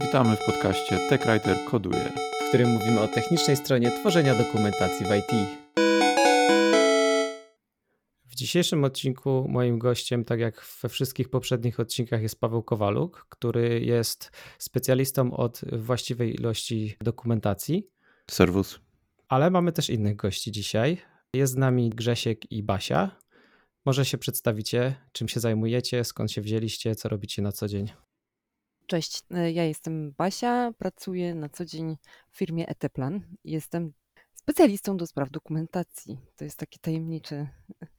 Witamy w podcaście TechWriter Koduje, w którym mówimy o technicznej stronie tworzenia dokumentacji w IT. W dzisiejszym odcinku moim gościem, tak jak we wszystkich poprzednich odcinkach, jest Paweł Kowaluk, który jest specjalistą od właściwej ilości dokumentacji. Serwus. Ale mamy też innych gości dzisiaj. Jest z nami Grzesiek i Basia. Może się przedstawicie, czym się zajmujecie, skąd się wzięliście, co robicie na co dzień. Cześć, e, ja jestem Basia, pracuję na co dzień w firmie Eteplan. Jestem specjalistą do spraw dokumentacji. To jest takie tajemnicze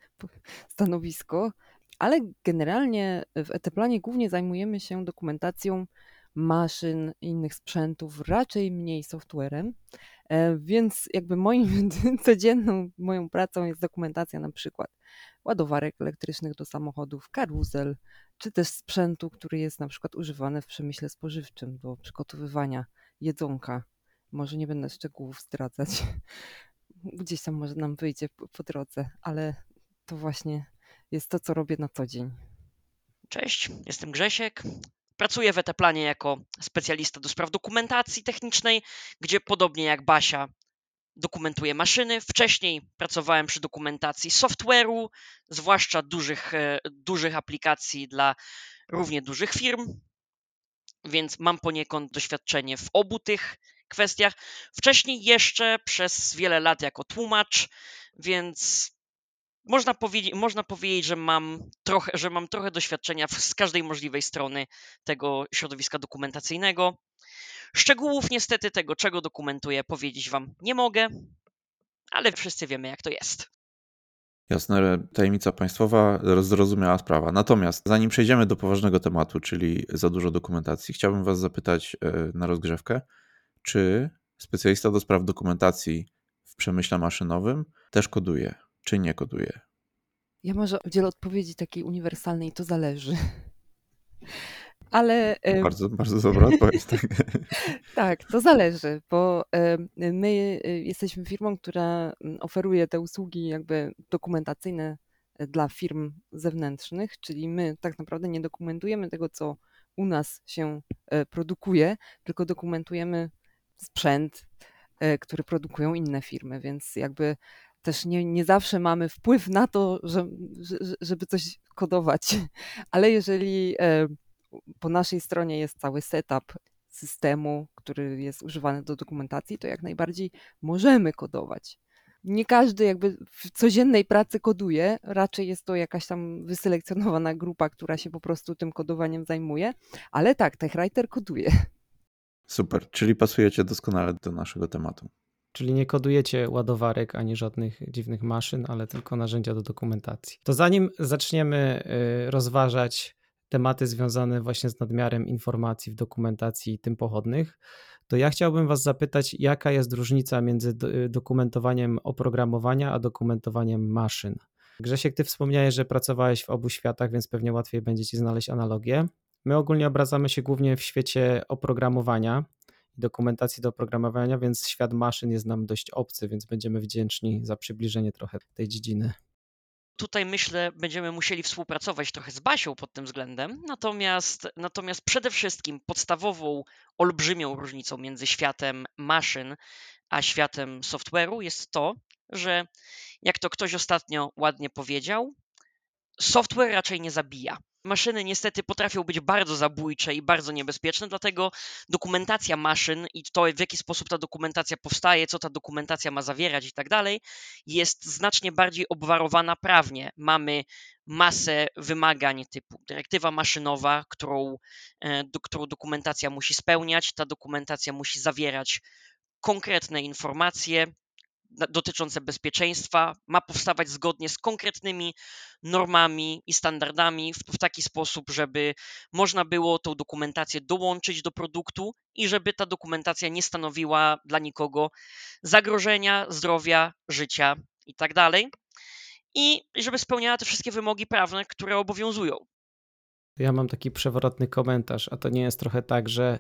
stanowisko, ale generalnie w Eteplanie głównie zajmujemy się dokumentacją maszyn, innych sprzętów, raczej mniej softwarem. E, więc jakby moim codzienną moją pracą jest dokumentacja na przykład ładowarek elektrycznych do samochodów, karuzel, czy też sprzętu, który jest na przykład używany w przemyśle spożywczym do przygotowywania jedzonka. Może nie będę szczegółów zdradzać. Gdzieś tam może nam wyjdzie po, drodze, ale to właśnie jest to, co robię na co dzień. Cześć, jestem Grzesiek. Pracuję w Eteplanie jako specjalista do spraw dokumentacji technicznej, gdzie podobnie jak Basia dokumentuję maszyny. Wcześniej pracowałem przy dokumentacji software'u, zwłaszcza dużych, e, dużych aplikacji dla równie dużych firm, więc mam poniekąd doświadczenie w obu tych kwestiach. Wcześniej jeszcze przez wiele lat jako tłumacz, więc można powiedzieć, można powiedzieć że, mam trochę, że mam trochę doświadczenia z każdej możliwej strony tego środowiska dokumentacyjnego. Szczegółów niestety tego, czego dokumentuję, powiedzieć Wam nie mogę, ale wszyscy wiemy, jak to jest. Jasne, tajemnica państwowa, zrozumiała sprawa. Natomiast zanim przejdziemy do poważnego tematu, czyli za dużo dokumentacji, chciałbym Was zapytać e, na rozgrzewkę, czy specjalista do spraw dokumentacji w przemyśle maszynowym też koduje, czy nie koduje? Ja może udzielę odpowiedzi takiej uniwersalnej, to zależy. Ale. Bardzo, bardzo dobra odpowiedź. Tak. tak, to zależy, bo my y, jesteśmy firmą, która mm, oferuje te usługi jakby dokumentacyjne e, dla firm zewnętrznych, czyli my tak naprawdę nie dokumentujemy tego, co u nas się e, produkuje, tylko dokumentujemy sprzęt, e, który produkują inne firmy, więc jakby też nie, nie zawsze mamy wpływ na to, że, żeby coś kodować, ale jeżeli po naszej stronie jest cały setup systemu, który jest używany do dokumentacji, to jak najbardziej możemy kodować. Nie każdy jakby w codziennej pracy koduje, raczej jest to jakaś tam wyselekcjonowana grupa, która się po prostu tym kodowaniem zajmuje, ale tak, TechWriter koduje. Super, czyli pasujecie doskonale do naszego tematu. Czyli nie kodujecie ładowarek ani żadnych dziwnych maszyn, ale tylko narzędzia do dokumentacji. To zanim zaczniemy y, rozważać tematy związane właśnie z nadmiarem informacji w dokumentacji i tym pochodnych, to ja chciałbym Was zapytać, jaka jest różnica między dokumentowaniem oprogramowania a dokumentowaniem maszyn. Grzesiek, Ty wspomniałeś, że pracowałeś w obu światach, więc pewnie łatwiej będzie Ci znaleźć analogię. My ogólnie obracamy się głównie w świecie oprogramowania dokumentacji do oprogramowania, więc świat maszyn jest nam dość obcy, więc będziemy wdzięczni za przybliżenie trochę tej dziedziny tutaj myślę, będziemy musieli współpracować trochę z Basią pod tym względem. Natomiast, natomiast przede wszystkim podstawową, olbrzymią różnicą między światem maszyn a światem software'u jest to, że jak to ktoś ostatnio ładnie powiedział, software raczej nie zabija. Maszyny niestety potrafią być bardzo zabójcze i bardzo niebezpieczne, dlatego dokumentacja maszyn i to, w jaki sposób ta dokumentacja powstaje, co ta dokumentacja ma zawierać i tak dalej, jest znacznie bardziej obwarowana prawnie. Mamy masę wymagań typu dyrektywa maszynowa, którą, e, do, którą dokumentacja musi spełniać. Ta dokumentacja musi zawierać konkretne informacje, dotyczące bezpieczeństwa ma powstawać zgodnie z konkretnymi normami i standardami w, w, taki sposób, żeby można było tą dokumentację dołączyć do produktu i żeby ta dokumentacja nie stanowiła dla nikogo zagrożenia zdrowia, życia itd. Tak I żeby spełniała te wszystkie wymogi prawne, które obowiązują. Ja mam taki przewrotny komentarz, a to nie jest trochę tak, że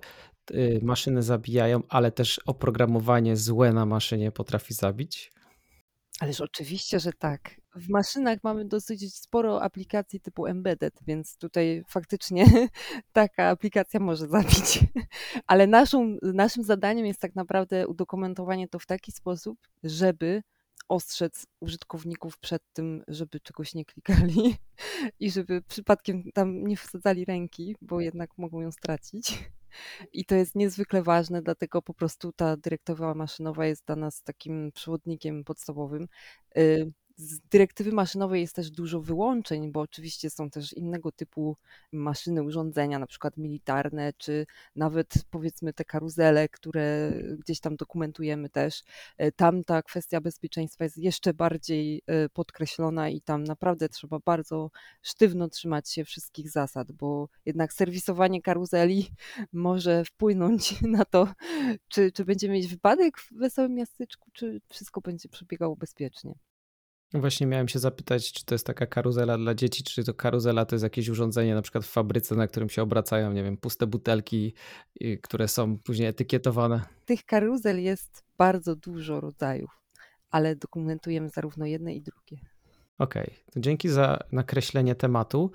y, maszyny zabijają, ale też oprogramowanie złe na maszynie potrafi zabić? Ależ oczywiście, że tak. w maszynach mamy dosyć sporo aplikacji typu embedded, więc tutaj faktycznie taka aplikacja może zabić. Ale naszą, naszym zadaniem jest tak naprawdę udokumentowanie to w taki sposób, żeby ostrzec użytkowników przed tym, żeby czegoś nie klikali i żeby przypadkiem tam nie wsadzali ręki, bo jednak mogą ją stracić. I to jest niezwykle ważne, dlatego po prostu ta dyrektywa maszynowa jest dla nas takim przewodnikiem podstawowym. Z dyrektywy maszynowej jest też dużo wyłączeń, bo oczywiście są też innego typu maszyny, urządzenia, na przykład militarne, czy nawet powiedzmy te karuzele, które gdzieś tam dokumentujemy też. E, tam ta kwestia bezpieczeństwa jest jeszcze bardziej e, podkreślona i tam naprawdę trzeba bardzo sztywno trzymać się wszystkich zasad, bo jednak serwisowanie karuzeli może wpłynąć na to, czy, czy będziemy mieć wypadek w wesołym miasteczku, czy wszystko będzie przebiegało bezpiecznie. Właśnie miałem się zapytać, czy to jest taka karuzela dla dzieci, czy to karuzela to jest jakieś urządzenie na przykład w fabryce, na którym się obracają, nie wiem, puste butelki, które są później etykietowane. Tych karuzel jest bardzo dużo rodzajów, ale dokumentujemy zarówno jedne i drugie. Okej, okay. to dzięki za nakreślenie tematu.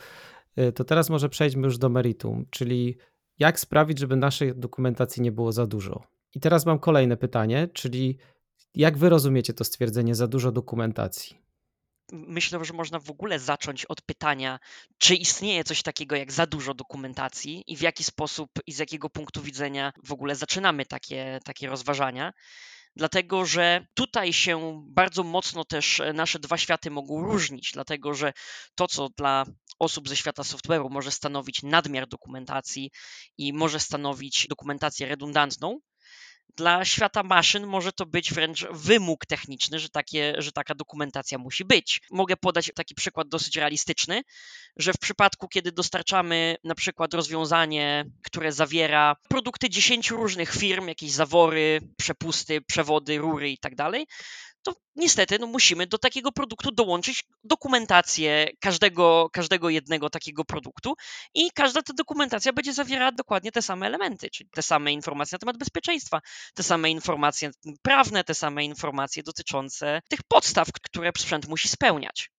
Y, to teraz może przejdźmy już do meritum, czyli jak sprawić, żeby naszej dokumentacji nie było za dużo. I teraz mam kolejne pytanie, czyli jak wy rozumiecie to stwierdzenie za dużo dokumentacji? Myślę, że można w ogóle zacząć od pytania, czy istnieje coś takiego jak za dużo dokumentacji i w jaki sposób i z jakiego punktu widzenia w ogóle zaczynamy takie, takie rozważania. Dlatego, że tutaj się bardzo mocno też nasze dwa światy mogą różnić, dlatego że to, co dla osób ze świata software'u może stanowić nadmiar dokumentacji i może stanowić dokumentację redundantną, dla świata maszyn może to być wręcz wymóg techniczny, że, takie, że taka dokumentacja musi być. Mogę podać taki przykład dosyć realistyczny, że w przypadku, kiedy dostarczamy na przykład rozwiązanie, które zawiera produkty 10 różnych firm, jakieś zawory, przepusty, przewody, rury i tak to niestety no, musimy do takiego produktu dołączyć dokumentację każdego, każdego jednego takiego produktu i każda ta dokumentacja będzie zawierała dokładnie te same elementy, czyli te same informacje na temat bezpieczeństwa, te same informacje prawne, te same informacje dotyczące tych podstaw, które sprzęt musi spełniać.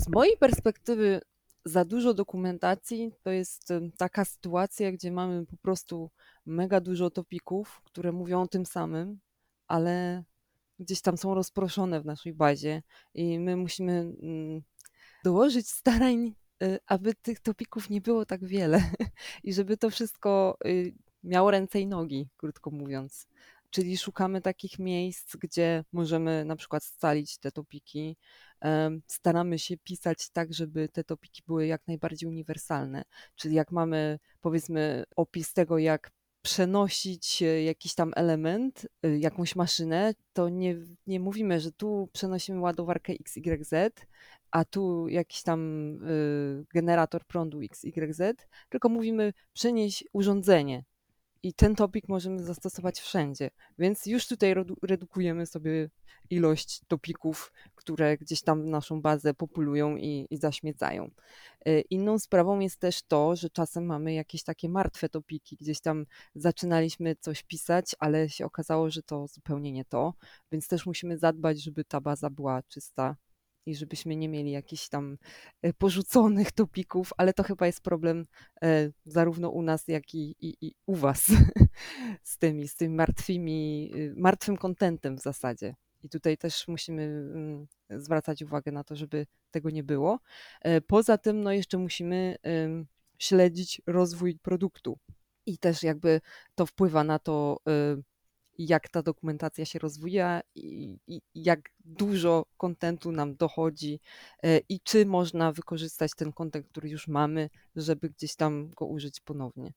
Z mojej perspektywy za dużo dokumentacji to jest taka sytuacja, gdzie mamy po prostu mega dużo topików, które mówią o tym samym, ale gdzieś tam są rozproszone w naszej bazie i my musimy mm, dołożyć starań, y, aby tych topików nie było tak wiele i żeby to wszystko y, miało ręce i nogi, krótko mówiąc. Czyli szukamy takich miejsc, gdzie możemy na przykład scalić te topiki. Staramy się pisać tak, żeby te topiki były jak najbardziej uniwersalne. Czyli jak mamy powiedzmy opis tego, jak przenosić e, jakiś tam element, e, jakąś maszynę, to nie, nie mówimy, że tu przenosimy ładowarkę XYZ, a tu jakiś tam y, generator prądu XYZ, tylko mówimy przenieść urządzenie i ten topik możemy zastosować wszędzie. Więc już tutaj redukujemy sobie ilość topików, które gdzieś tam naszą bazę populują i, i zaśmiecają. E, inną sprawą jest też to, że czasem mamy jakieś takie martwe topiki. Gdzieś tam zaczynaliśmy coś pisać, ale się okazało, że to zupełnie nie to, więc też musimy zadbać, żeby ta baza była czysta i żebyśmy nie mieli jakichś tam e, porzuconych topików, ale to chyba jest problem e, zarówno u nas, jak i, i, i u Was z tymi, z tymi martwymi, y, martwym kontentem w zasadzie. I tutaj też musimy mm, zwracać uwagę na to, żeby tego nie było. E, poza tym, no jeszcze musimy śledzić rozwój produktu. I też jakby to wpływa na to, jak ta dokumentacja się rozwija i, i jak dużo kontentu nam dochodzi e, i czy można wykorzystać ten kontent, który już mamy, żeby gdzieś tam go użyć ponownie.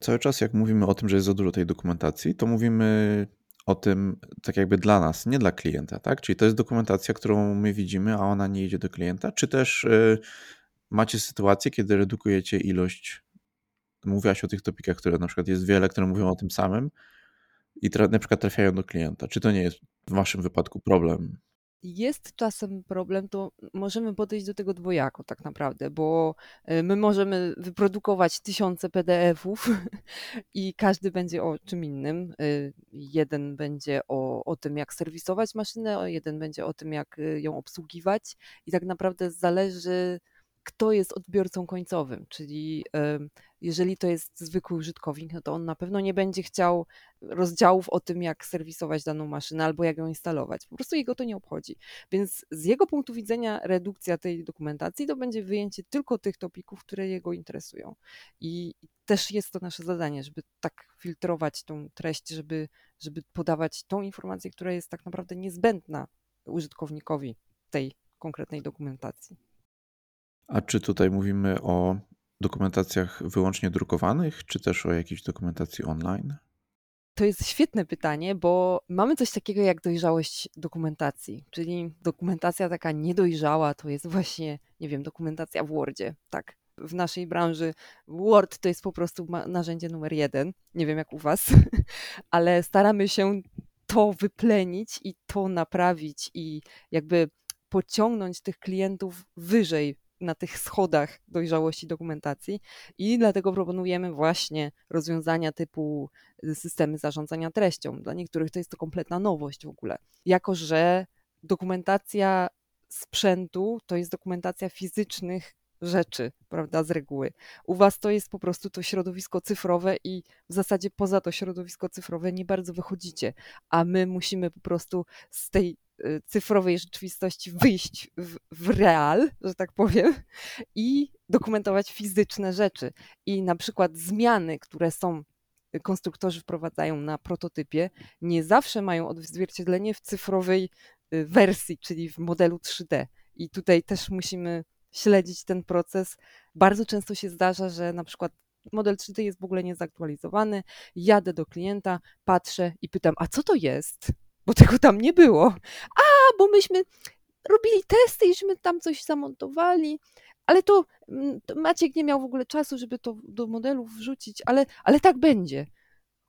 Cały czas jak mówimy o tym, że jest za dużo tej dokumentacji, to mówimy o tym tak jakby dla nas, nie dla klienta, tak? Czyli to jest dokumentacja, którą my widzimy, a ona nie idzie do klienta, czy też y, macie sytuację, kiedy redukujecie ilość, mówiłaś o tych topikach, które na przykład jest wiele, które mówią o tym samym, i tra- na przykład trafiają do klienta. Czy to nie jest w waszym wypadku problem? jest czasem problem, to możemy podejść do tego dwojako tak naprawdę, bo e, my możemy wyprodukować tysiące PDF-ów i każdy będzie o czym innym. E, jeden będzie o, o tym, jak serwisować maszynę, jeden będzie o tym, jak e, ją obsługiwać i tak naprawdę zależy kto jest odbiorcą końcowym, czyli jeżeli to jest zwykły użytkownik, no to on na pewno nie będzie chciał rozdziałów o tym, jak serwisować daną maszynę albo jak ją instalować. Po prostu jego to nie obchodzi. Więc z jego punktu widzenia redukcja tej dokumentacji to będzie wyjęcie tylko tych topików, które jego interesują. I też jest to nasze zadanie, żeby tak filtrować tą treść, żeby, żeby podawać tą informację, która jest tak naprawdę niezbędna użytkownikowi tej konkretnej dokumentacji. A czy tutaj mówimy o dokumentacjach wyłącznie drukowanych, czy też o jakiejś dokumentacji online? To jest świetne pytanie, bo mamy coś takiego jak dojrzałość dokumentacji, czyli dokumentacja taka niedojrzała to jest właśnie, nie wiem, dokumentacja w Wordzie. Tak, w naszej branży Word to jest po prostu narzędzie numer jeden. Nie wiem jak u Was, ale staramy się to wyplenić i to naprawić i jakby pociągnąć tych klientów wyżej na tych schodach dojrzałości dokumentacji i dlatego proponujemy właśnie rozwiązania typu y, systemy zarządzania treścią. Dla niektórych to jest to kompletna nowość w ogóle. Jako, że dokumentacja sprzętu to jest dokumentacja fizycznych rzeczy, prawda, z reguły. U Was to jest po prostu to środowisko cyfrowe i w zasadzie poza to środowisko cyfrowe nie bardzo wychodzicie, a my musimy po prostu z tej Y, cyfrowej rzeczywistości wyjść w, w real, że tak powiem, i dokumentować fizyczne rzeczy. I na przykład zmiany, które są y, konstruktorzy wprowadzają na prototypie, nie zawsze mają odzwierciedlenie w cyfrowej y, wersji, czyli w modelu 3D. I tutaj też musimy śledzić ten proces. Bardzo często się zdarza, że na przykład model 3D jest w ogóle niezaktualizowany. Jadę do klienta, patrzę i pytam, a co to jest? bo tego tam nie było. A, bo myśmy robili testy iśmy tam coś zamontowali, ale to, mm, to Maciek nie miał w ogóle czasu, żeby to do modelów wrzucić, ale, ale tak będzie.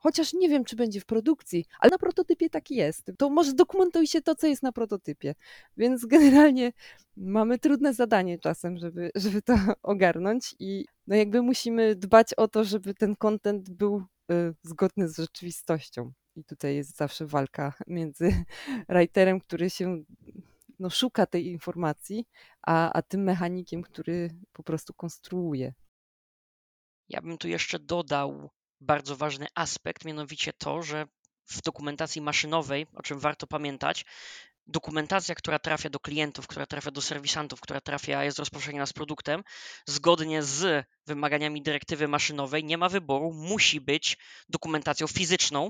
Chociaż nie wiem, czy będzie w produkcji, ale na prototypie taki jest. To może dokumentuj się to, co jest na prototypie. Więc generalnie mamy trudne zadanie czasem, żeby, żeby to ogarnąć i no jakby musimy dbać o to, żeby ten content był y, zgodny z rzeczywistością. I tutaj jest zawsze walka między writerem, który się no, szuka tej informacji, a, a tym mechanikiem, który po prostu konstruuje. Ja bym tu jeszcze dodał bardzo ważny aspekt, mianowicie to, że w dokumentacji maszynowej, o czym warto pamiętać, dokumentacja, która trafia do klientów, która trafia do serwisantów, która trafia, jest rozproszenia z produktem, zgodnie z wymaganiami dyrektywy maszynowej, nie ma wyboru, musi być dokumentacją fizyczną,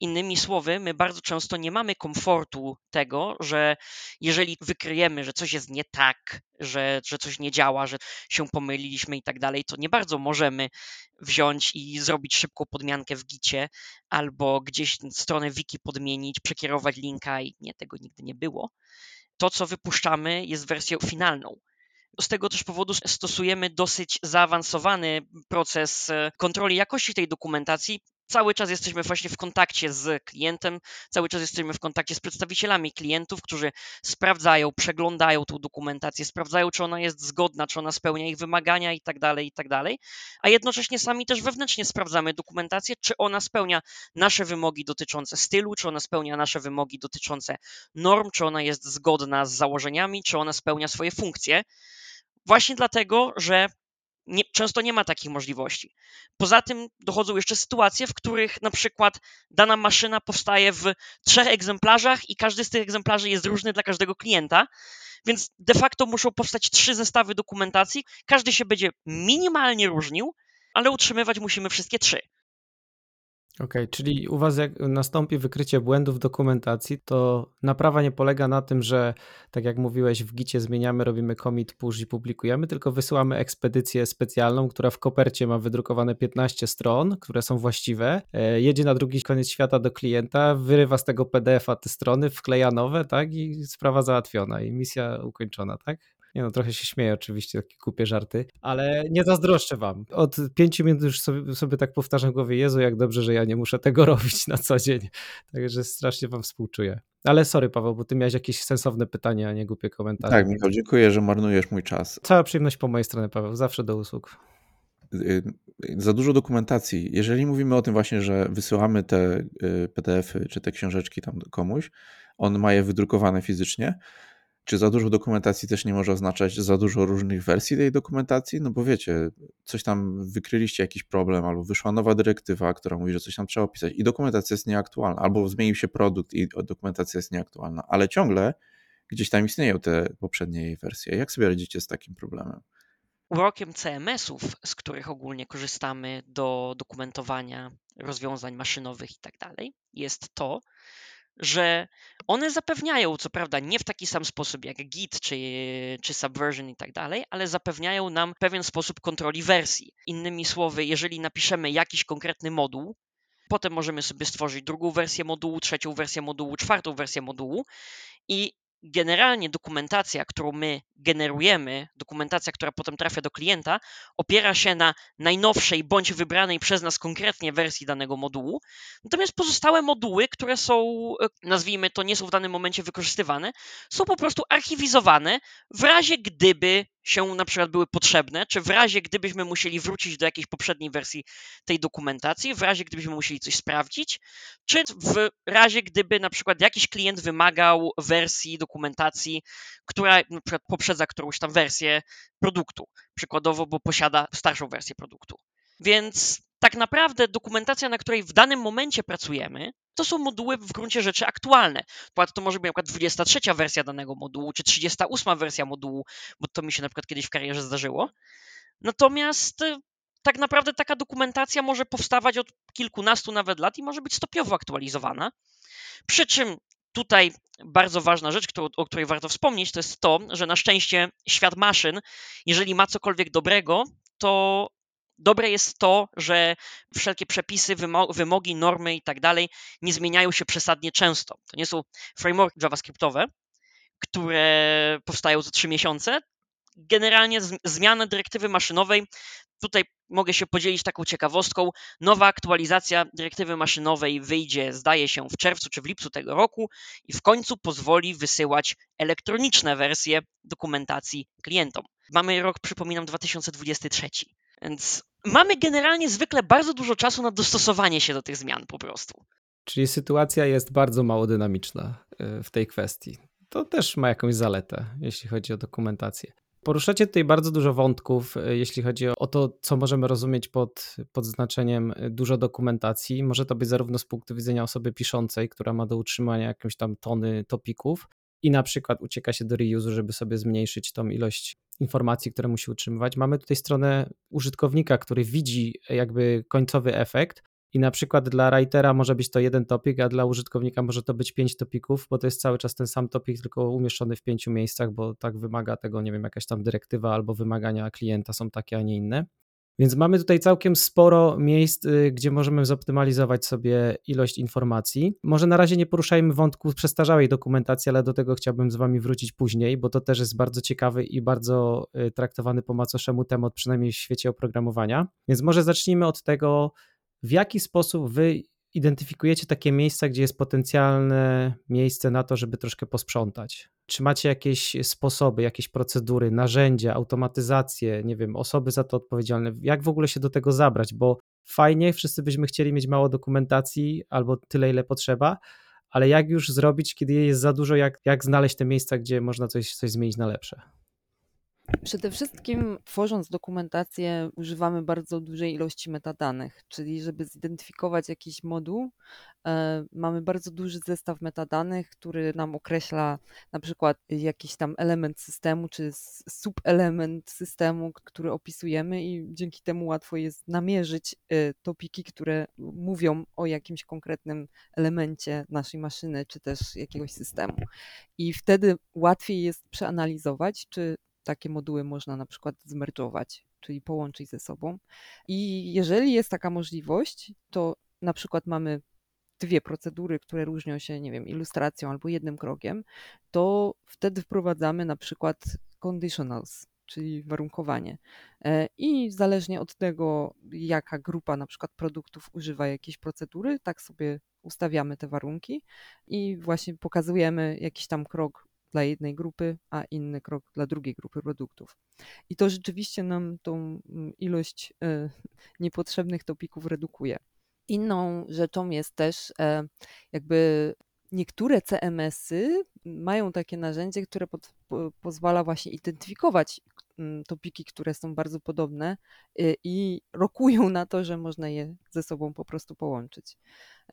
Innymi słowy, my bardzo często nie mamy komfortu tego, że jeżeli wykryjemy, że coś jest nie tak, że, że coś nie działa, że się pomyliliśmy i tak dalej, to nie bardzo możemy wziąć i zrobić szybką podmiankę w gicie albo gdzieś stronę wiki podmienić, przekierować linka i nie, tego nigdy nie było. To, co wypuszczamy, jest wersją finalną. Z tego też powodu stosujemy dosyć zaawansowany proces e, kontroli jakości tej dokumentacji, cały czas jesteśmy właśnie w kontakcie z klientem, cały czas jesteśmy w kontakcie z przedstawicielami klientów, którzy sprawdzają, przeglądają tą dokumentację, sprawdzają, czy ona jest zgodna, czy ona spełnia ich wymagania i tak dalej, i tak dalej. A jednocześnie sami też wewnętrznie sprawdzamy dokumentację, czy ona spełnia nasze wymogi dotyczące stylu, czy ona spełnia nasze wymogi dotyczące norm, czy ona jest zgodna z założeniami, czy ona spełnia swoje funkcje. Właśnie dlatego, że nie, często nie ma takich możliwości. Poza tym dochodzą jeszcze sytuacje, w których na przykład dana maszyna powstaje w trzech egzemplarzach i każdy z tych egzemplarzy jest różny dla każdego klienta, więc de facto muszą powstać trzy zestawy dokumentacji. Każdy się będzie minimalnie różnił, ale utrzymywać musimy wszystkie trzy. Okej, okay, czyli u Was jak nastąpi wykrycie błędów w dokumentacji, to naprawa nie polega na tym, że tak jak mówiłeś w gicie zmieniamy, robimy commit, push i publikujemy, tylko wysyłamy ekspedycję specjalną, która w kopercie ma wydrukowane 15 stron, które są właściwe, e, jedzie na drugi koniec świata do klienta, wyrywa z tego PDF-a te strony, wkleja nowe, tak i sprawa załatwiona i misja ukończona, tak? Nie no, trochę się śmieję oczywiście, takie kupie żarty, ale nie zazdroszczę wam. Od pięciu minut już sobie, sobie tak powtarzam w głowie, Jezu, jak dobrze, że ja nie muszę tego robić na co dzień. Także strasznie wam współczuję. Ale sorry, Paweł, bo ty miałeś jakieś sensowne pytanie, a nie głupie komentarze. Tak, Michał, dziękuję, że marnujesz mój czas. Cała przyjemność po mojej stronie, Paweł, zawsze do usług. Y, za dużo dokumentacji. Jeżeli mówimy o tym właśnie, że wysyłamy te y, PDF-y czy te książeczki tam komuś, on ma je wydrukowane fizycznie, czy za dużo dokumentacji też nie może oznaczać za dużo różnych wersji tej dokumentacji? No bo wiecie, coś tam wykryliście jakiś problem, albo wyszła nowa dyrektywa, która mówi, że coś tam trzeba opisać i dokumentacja jest nieaktualna, albo zmienił się produkt i dokumentacja jest nieaktualna, ale ciągle gdzieś tam istnieją te poprzednie wersje. Jak sobie radzicie z takim problemem? Urokiem CMS-ów, z których ogólnie korzystamy do dokumentowania rozwiązań maszynowych i tak dalej, jest to, że one zapewniają, co prawda nie w taki sam sposób jak Git czy, czy Subversion i tak dalej, ale zapewniają nam pewien sposób kontroli wersji. Innymi słowy, jeżeli napiszemy jakiś konkretny moduł, potem możemy sobie stworzyć drugą wersję modułu, trzecią wersję modułu, czwartą wersję modułu i generalnie dokumentacja, którą my generujemy, dokumentacja, która potem trafia do klienta, opiera się na najnowszej bądź wybranej przez nas konkretnie wersji danego modułu. Natomiast pozostałe moduły, które są, e, nazwijmy to, nie są w danym momencie wykorzystywane, są po prostu archiwizowane w razie gdyby się na przykład były potrzebne, czy w razie gdybyśmy musieli wrócić do jakiejś poprzedniej wersji tej dokumentacji, w razie gdybyśmy musieli coś sprawdzić, czy w razie gdyby na przykład jakiś klient wymagał wersji dokumentacji, która na przykład poprzedza którąś tam wersję produktu, przykładowo, bo posiada starszą wersję produktu. Więc tak naprawdę dokumentacja, na której w danym momencie pracujemy, to są moduły w gruncie rzeczy aktualne. To może być na przykład 23 wersja danego modułu, czy 38 wersja modułu, bo to mi się na przykład kiedyś w karierze zdarzyło. Natomiast y, tak naprawdę taka dokumentacja może powstawać od kilkunastu nawet lat i może być stopniowo aktualizowana. Przy czym tutaj bardzo ważna rzecz, o której warto wspomnieć, to jest to, że na szczęście świat maszyn, jeżeli ma cokolwiek dobrego, to dobre jest to, że wszelkie przepisy, wymogi, normy i tak dalej nie zmieniają się przesadnie często. To nie są frameworki JavaScriptowe, które powstają co trzy miesiące. Generalnie zmiana dyrektywy maszynowej Tutaj mogę się podzielić taką ciekawostką. Nowa aktualizacja dyrektywy maszynowej wyjdzie, zdaje się, w czerwcu czy w lipcu tego roku i w końcu pozwoli wysyłać elektroniczne wersje dokumentacji klientom. Mamy rok, przypominam, 2023. Więc mamy generalnie zwykle bardzo dużo czasu na dostosowanie się do tych zmian po prostu. Czyli sytuacja jest bardzo mało dynamiczna y, w tej kwestii. To też ma jakąś zaletę, jeśli chodzi o dokumentację. Poruszacie tutaj bardzo dużo wątków, e, jeśli chodzi o to, co możemy rozumieć pod, pod znaczeniem e, dużo dokumentacji. Może to być zarówno z punktu widzenia osoby piszącej, która ma do utrzymania jakąś tam tony topików i na przykład ucieka się do reuse, żeby sobie zmniejszyć tą ilość informacji, które musi utrzymywać. Mamy tutaj stronę użytkownika, który widzi jakby końcowy efekt i na przykład dla writera może być to jeden topik, a dla użytkownika może to być pięć topików, bo to jest cały czas ten sam topik, tylko umieszczony w pięciu miejscach, bo tak wymaga tego, nie wiem, jakaś tam dyrektywa albo wymagania klienta są takie, a nie inne. Więc mamy tutaj całkiem sporo miejsc, y, gdzie możemy zoptymalizować sobie ilość informacji. Może na razie nie poruszajmy wątków przestarzałej dokumentacji, ale do tego chciałbym z Wami wrócić później, bo to też jest bardzo ciekawy i bardzo y, traktowany po macoszemu temat, przynajmniej w świecie oprogramowania. Więc może zacznijmy od tego, w jaki sposób wy identyfikujecie takie miejsca, gdzie jest potencjalne miejsce na to, żeby troszkę posprzątać? Czy macie jakieś sposoby, jakieś procedury, narzędzia, automatyzację, nie wiem, osoby za to odpowiedzialne? Jak w ogóle się do tego zabrać? Bo fajnie, wszyscy byśmy chcieli mieć mało dokumentacji albo tyle, ile potrzeba, ale jak już zrobić, kiedy jest za dużo, jak, jak znaleźć te miejsca, gdzie można coś, coś zmienić na lepsze? Przede wszystkim tworząc dokumentację używamy bardzo dużej ilości metadanych, czyli żeby zidentyfikować jakiś moduł, e, mamy bardzo duży zestaw metadanych, który nam określa na przykład jakiś tam element systemu, czy subelement systemu, który opisujemy i dzięki temu łatwo jest namierzyć e, topiki, które mówią o jakimś konkretnym elemencie naszej maszyny, czy też jakiegoś systemu. I wtedy łatwiej jest przeanalizować, czy takie moduły można na przykład zmerdżować, czyli połączyć ze sobą. I jeżeli jest taka możliwość, to na przykład mamy dwie procedury, które różnią się, nie wiem, ilustracją albo jednym krokiem, to wtedy wprowadzamy na przykład conditionals, czyli warunkowanie. E, I zależnie od tego, jaka grupa na przykład produktów używa jakiejś procedury, tak sobie ustawiamy te warunki i właśnie pokazujemy jakiś tam krok dla jednej grupy, a inny krok dla drugiej grupy produktów. I to rzeczywiście nam tą mm, ilość e, niepotrzebnych topików redukuje. Inną rzeczą jest też e, jakby niektóre CMS-y mają takie narzędzie, które pod, po, pozwala właśnie identyfikować mm, topiki, które są bardzo podobne y, i rokują na to, że można je ze sobą po prostu połączyć.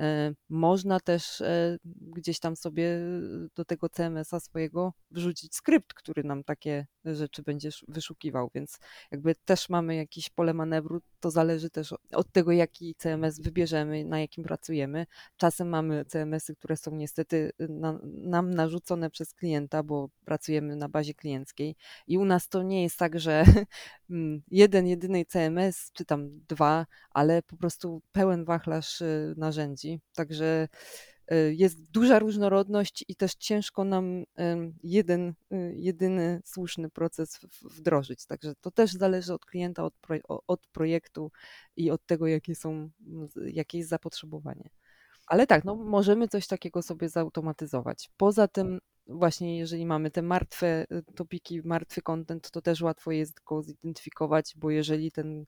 E, można też e, gdzieś tam sobie do tego CMS-a swojego wrzucić skrypt, który nam takie rzeczy będzie wyszukiwał, więc jakby też mamy jakieś pole manewru. To zależy też od tego, jaki CMS wybierzemy, na jakim pracujemy. Czasem mamy CMS-y, które są niestety na, nam narzucone przez klienta, bo pracujemy na bazie klienckiej i u nas to nie jest tak, że jeden, jedyny CMS, czy tam dwa, ale po prostu pełen wachlarz y, narzędzi. Także y, jest duża różnorodność i też ciężko nam jeden, y, jedyny słuszny proces wdrożyć. Także to też zależy od klienta, od, od projektu i od tego, jakie, są, jakie jest zapotrzebowanie. Ale tak, no możemy coś takiego sobie zautomatyzować. Poza tym właśnie jeżeli mamy te martwe topiki, martwy content, to też łatwo jest go zidentyfikować, bo jeżeli ten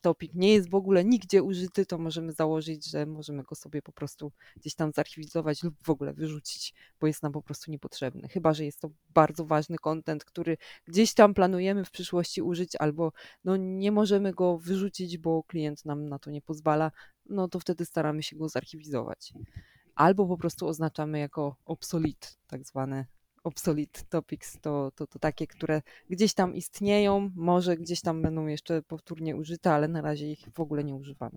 topik nie jest w ogóle nigdzie użyty, to możemy założyć, że możemy go sobie po prostu gdzieś tam zarchiwizować lub w ogóle wyrzucić, bo jest nam po prostu niepotrzebny. Chyba, że jest to bardzo ważny kontent, który gdzieś tam planujemy w przyszłości użyć, albo no nie możemy go wyrzucić, bo klient nam na to nie pozwala, no to wtedy staramy się go zarchiwizować. Albo po prostu oznaczamy jako obsolete, tak zwane obsolete topics to, to, to takie, które gdzieś tam istnieją, może gdzieś tam będą jeszcze powtórnie użyte, ale na razie ich w ogóle nie używamy.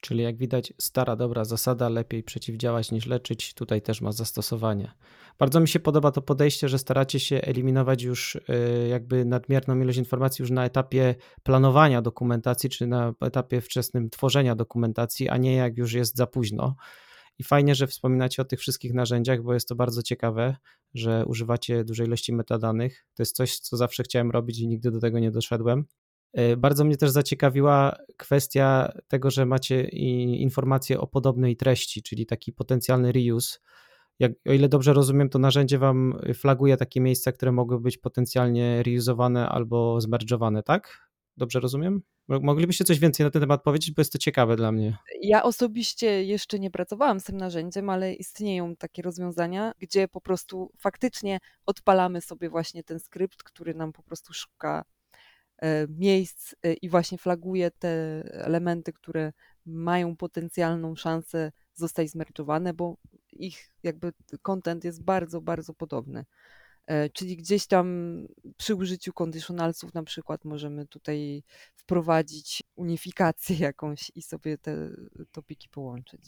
Czyli jak widać, stara dobra zasada, lepiej przeciwdziałać niż leczyć, tutaj też ma zastosowanie. Bardzo mi się podoba to podejście, że staracie się eliminować już y, jakby nadmierną ilość informacji już na etapie planowania dokumentacji, czy na etapie wczesnym tworzenia dokumentacji, a nie jak już jest za późno. I fajnie, że wspominacie o tych wszystkich narzędziach, bo jest to bardzo ciekawe, że używacie dużej ilości metadanych. To jest coś, co zawsze chciałem robić i nigdy do tego nie doszedłem. E, bardzo mnie też zaciekawiła kwestia tego, że macie informacje o podobnej treści, czyli taki potencjalny reuse. Jak, o ile dobrze rozumiem, to narzędzie Wam flaguje takie miejsca, które mogły być potencjalnie reuzowane albo zmerdżowane, tak? Dobrze rozumiem? Moglibyście coś więcej na ten temat powiedzieć, bo jest to ciekawe dla mnie. Ja osobiście jeszcze nie pracowałam z tym narzędziem, ale istnieją takie rozwiązania, gdzie po prostu faktycznie odpalamy sobie właśnie ten skrypt, który nam po prostu szuka e, miejsc e, i właśnie flaguje te elementy, które mają potencjalną szansę zostać zmerczowane, bo ich jakby content jest bardzo, bardzo podobny. E, czyli gdzieś tam przy użyciu conditionalsów na przykład możemy tutaj wprowadzić unifikację jakąś i sobie te topiki połączyć.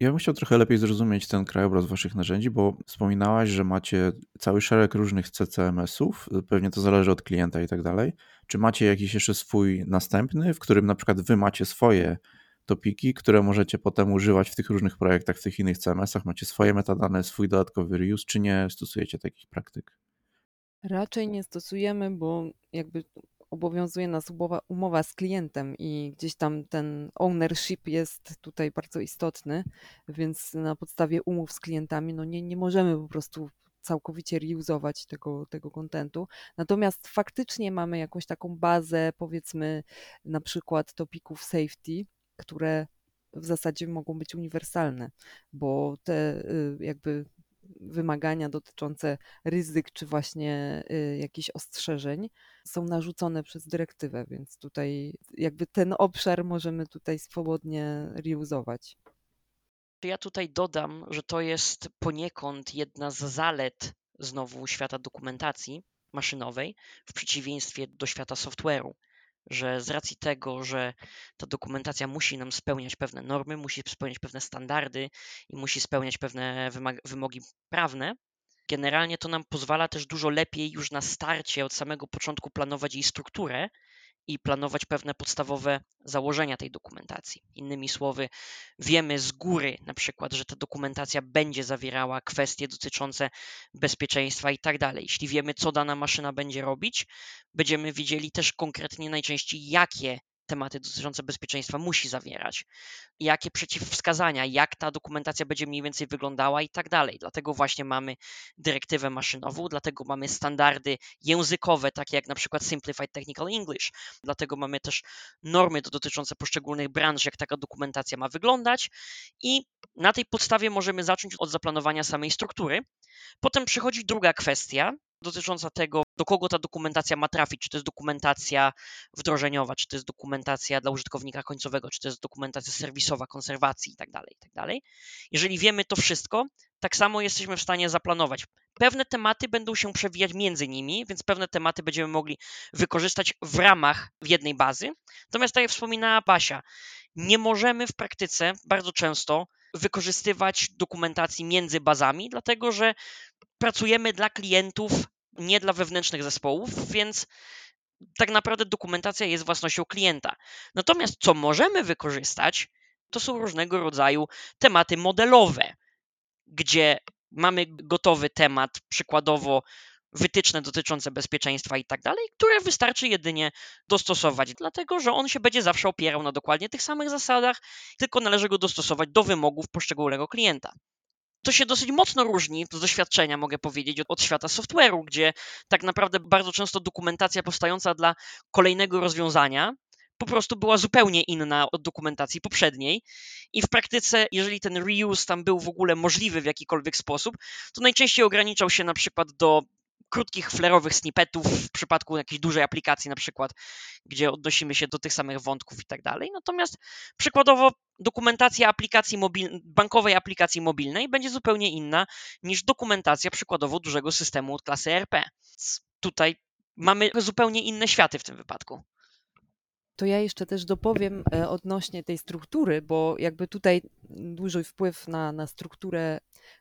Ja bym chciał trochę lepiej zrozumieć ten krajobraz waszych narzędzi, bo wspominałaś, że macie cały szereg różnych CCMS-ów, pewnie to zależy od klienta i tak dalej. Czy macie jakiś jeszcze swój następny, w którym na przykład wy macie swoje topiki, które możecie potem używać w tych różnych projektach, w tych innych CMS-ach? Macie swoje metadane, swój dodatkowy reuse, czy nie stosujecie takich praktyk? Raczej nie stosujemy, bo jakby obowiązuje nas umowa, umowa z klientem i gdzieś tam ten ownership jest tutaj bardzo istotny, więc na podstawie umów z klientami no nie, nie możemy po prostu całkowicie reuzować tego, tego kontentu. Natomiast faktycznie mamy jakąś taką bazę, powiedzmy na przykład topików safety, które w zasadzie mogą być uniwersalne, bo te y, jakby wymagania dotyczące ryzyk czy właśnie y, jakichś ostrzeżeń są narzucone przez dyrektywę, więc tutaj jakby ten obszar możemy tutaj swobodnie reuzować. Ja tutaj dodam, że to jest poniekąd jedna z zalet znowu świata dokumentacji maszynowej w przeciwieństwie do świata software'u że z racji tego, że ta dokumentacja musi nam spełniać pewne normy, musi spełniać pewne standardy i musi spełniać pewne wymogi prawne, generalnie to nam pozwala też dużo lepiej już na starcie, od samego początku planować jej strukturę i planować pewne podstawowe założenia tej dokumentacji. Innymi słowy, wiemy z góry na przykład, że ta dokumentacja będzie zawierała kwestie dotyczące bezpieczeństwa i tak dalej. Jeśli wiemy, co dana maszyna będzie robić, będziemy widzieli też konkretnie najczęściej, jakie tematy dotyczące bezpieczeństwa musi zawierać, jakie przeciwwskazania, jak ta dokumentacja będzie mniej więcej wyglądała i tak dalej. Dlatego właśnie mamy dyrektywę maszynową, dlatego mamy standardy językowe, takie jak na przykład Simplified Technical English, dlatego mamy też normy dotyczące poszczególnych branż, jak taka dokumentacja ma wyglądać i na tej podstawie możemy zacząć od zaplanowania samej struktury. Potem przychodzi druga kwestia, dotycząca tego, do kogo ta dokumentacja ma trafić, czy to jest dokumentacja wdrożeniowa, czy to jest dokumentacja dla użytkownika końcowego, czy to jest dokumentacja serwisowa, konserwacji itd. Tak itd. Tak Jeżeli wiemy to wszystko, tak samo jesteśmy w stanie zaplanować. Pewne tematy będą się przewijać między nimi, więc pewne tematy będziemy mogli wykorzystać w ramach jednej bazy. Natomiast tak jak wspominała Basia, nie możemy w praktyce bardzo często wykorzystywać dokumentacji między bazami, dlatego że pracujemy dla klientów, nie dla wewnętrznych zespołów, więc tak naprawdę dokumentacja jest własnością klienta. Natomiast co możemy wykorzystać, to są różnego rodzaju tematy modelowe, gdzie mamy gotowy temat, przykładowo wytyczne dotyczące bezpieczeństwa i tak dalej, które wystarczy jedynie dostosować, dlatego że on się będzie zawsze opierał na dokładnie tych samych zasadach, tylko należy go dostosować do wymogów poszczególnego klienta to się dosyć mocno różni z doświadczenia, mogę powiedzieć, od, świata software'u, gdzie tak naprawdę bardzo często dokumentacja powstająca dla kolejnego rozwiązania po prostu była zupełnie inna od dokumentacji poprzedniej. I w praktyce, jeżeli ten reuse tam był w ogóle możliwy w jakikolwiek sposób, to najczęściej ograniczał się na przykład do krótkich, flerowych snippetów w przypadku jakiejś dużej aplikacji, na przykład, gdzie odnosimy się do tych samych wątków i tak dalej. Natomiast przykładowo dokumentacja aplikacji mobil, bankowej aplikacji mobilnej będzie zupełnie inna niż dokumentacja przykładowo dużego systemu od klasy RP. Tutaj mamy zupełnie inne światy w tym wypadku. To ja jeszcze też dopowiem e, odnośnie tej struktury, bo jakby tutaj duży wpływ na, na strukturę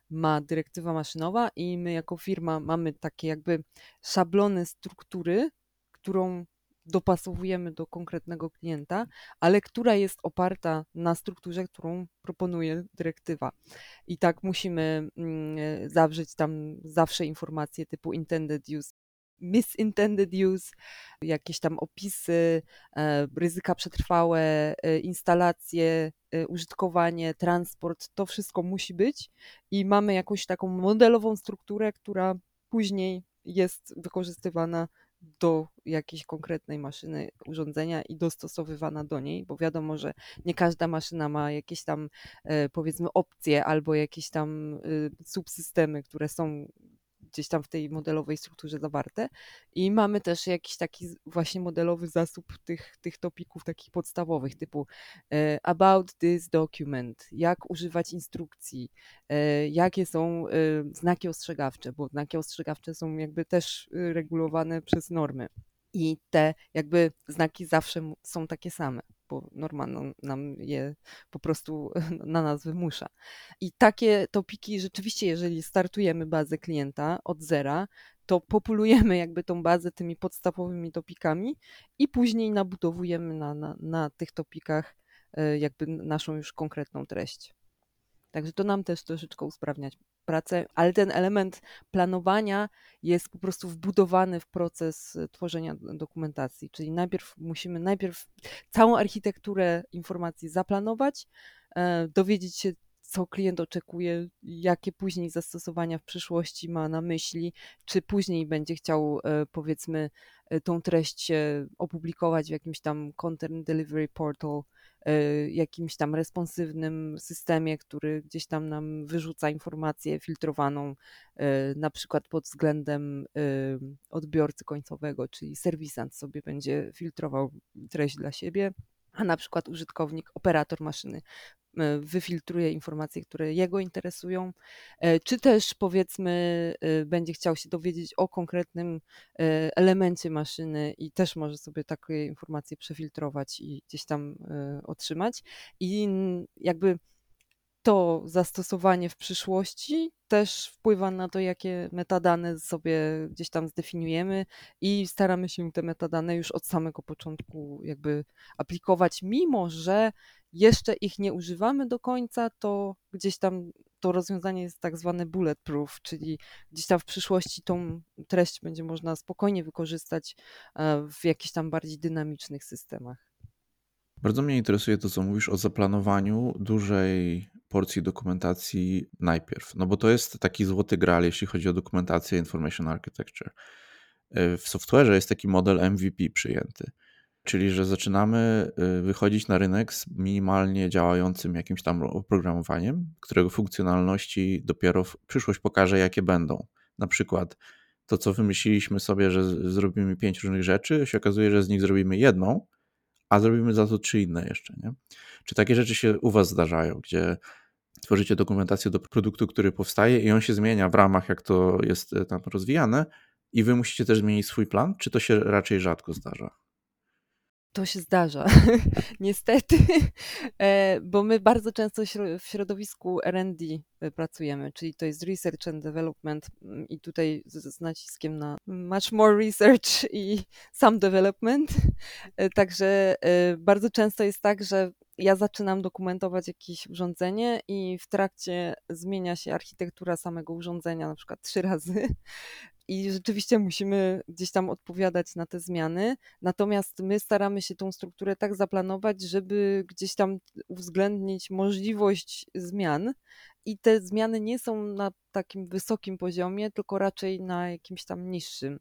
ma dyrektywa maszynowa i my jako firma mamy takie jakby szablony struktury, którą dopasowujemy do konkretnego klienta, ale która jest oparta na strukturze, którą proponuje dyrektywa. I tak musimy mm, zawrzeć tam zawsze informacje typu intended use, misintended use, jakieś tam opisy, e, ryzyka przetrwałe, e, instalacje, e, użytkowanie, transport, to wszystko musi być i mamy jakąś taką modelową strukturę, która później jest wykorzystywana do jakiejś konkretnej maszyny, urządzenia i dostosowywana do niej, bo wiadomo, że nie każda maszyna ma jakieś tam powiedzmy opcje albo jakieś tam subsystemy, które są gdzieś tam w tej modelowej strukturze zawarte. I mamy też jakiś taki właśnie modelowy zasób tych, tych topików takich podstawowych, typu e, about this document, jak używać instrukcji, e, jakie są e, znaki ostrzegawcze, bo znaki ostrzegawcze są jakby też regulowane przez normy. I te jakby znaki zawsze są takie same bo norma nam je po prostu na nas wymusza. I takie topiki rzeczywiście, jeżeli startujemy bazę klienta od zera, to populujemy jakby tą bazę tymi podstawowymi topikami i później nabudowujemy na, na, na tych topikach e, jakby naszą już konkretną treść. Także to nam też troszeczkę usprawniać pracę, ale ten element planowania jest po prostu wbudowany w proces e, tworzenia dokumentacji. Czyli najpierw musimy najpierw całą architekturę informacji zaplanować, e, dowiedzieć się, co klient oczekuje, jakie później zastosowania w przyszłości ma na myśli, czy później będzie chciał, e, powiedzmy, tą treść opublikować w jakimś tam Content Delivery Portal, jakimś tam responsywnym systemie, który gdzieś tam nam wyrzuca informację filtrowaną, e, na przykład pod względem e, odbiorcy końcowego, czyli serwisant sobie będzie filtrował treść dla siebie, a na przykład użytkownik, operator maszyny E, wyfiltruje informacje, które jego interesują, e, czy też powiedzmy e, będzie chciał się dowiedzieć o konkretnym elemencie maszyny i też może sobie takie informacje przefiltrować i gdzieś tam otrzymać. I jakby to zastosowanie w przyszłości też wpływa na to, jakie metadane sobie gdzieś tam zdefiniujemy i staramy się te metadane już od samego początku jakby aplikować, mimo że jeszcze ich nie używamy do końca, to gdzieś tam to rozwiązanie jest tak zwane bulletproof, czyli gdzieś tam w przyszłości tą treść będzie można spokojnie wykorzystać e, w jakichś tam bardziej dynamicznych systemach. Bardzo mnie interesuje to, co mówisz o zaplanowaniu dużej porcji dokumentacji najpierw, no bo to jest taki złoty gral, jeśli chodzi o dokumentację Information Architecture. E, w software'ze jest taki model MVP przyjęty, czyli że zaczynamy e, wychodzić na rynek z minimalnie działającym jakimś tam oprogramowaniem, którego funkcjonalności dopiero przyszłość pokaże, jakie będą. Na przykład to, co wymyśliliśmy sobie, że zrobimy pięć różnych rzeczy, się okazuje, że z nich zrobimy jedną, a zrobimy za to trzy inne jeszcze. Nie? Czy takie rzeczy się u Was zdarzają, gdzie tworzycie dokumentację do produktu, który powstaje i on się zmienia w ramach, jak to jest e, tam rozwijane, i Wy musicie też zmienić swój plan, czy to się raczej rzadko zdarza? To się zdarza, niestety, e, bo my bardzo często w środowisku RD e, pracujemy, czyli to jest Research and Development mm, i tutaj z, z naciskiem na much more research i some development. E, także bardzo często jest tak, że ja zaczynam dokumentować jakieś urządzenie i w trakcie zmienia się architektura samego urządzenia na przykład trzy razy i rzeczywiście musimy gdzieś tam odpowiadać na te zmiany. Natomiast my staramy się tą strukturę tak zaplanować, żeby gdzieś tam uwzględnić możliwość zmian. I te zmiany nie są na takim wysokim poziomie, tylko raczej na jakimś tam niższym.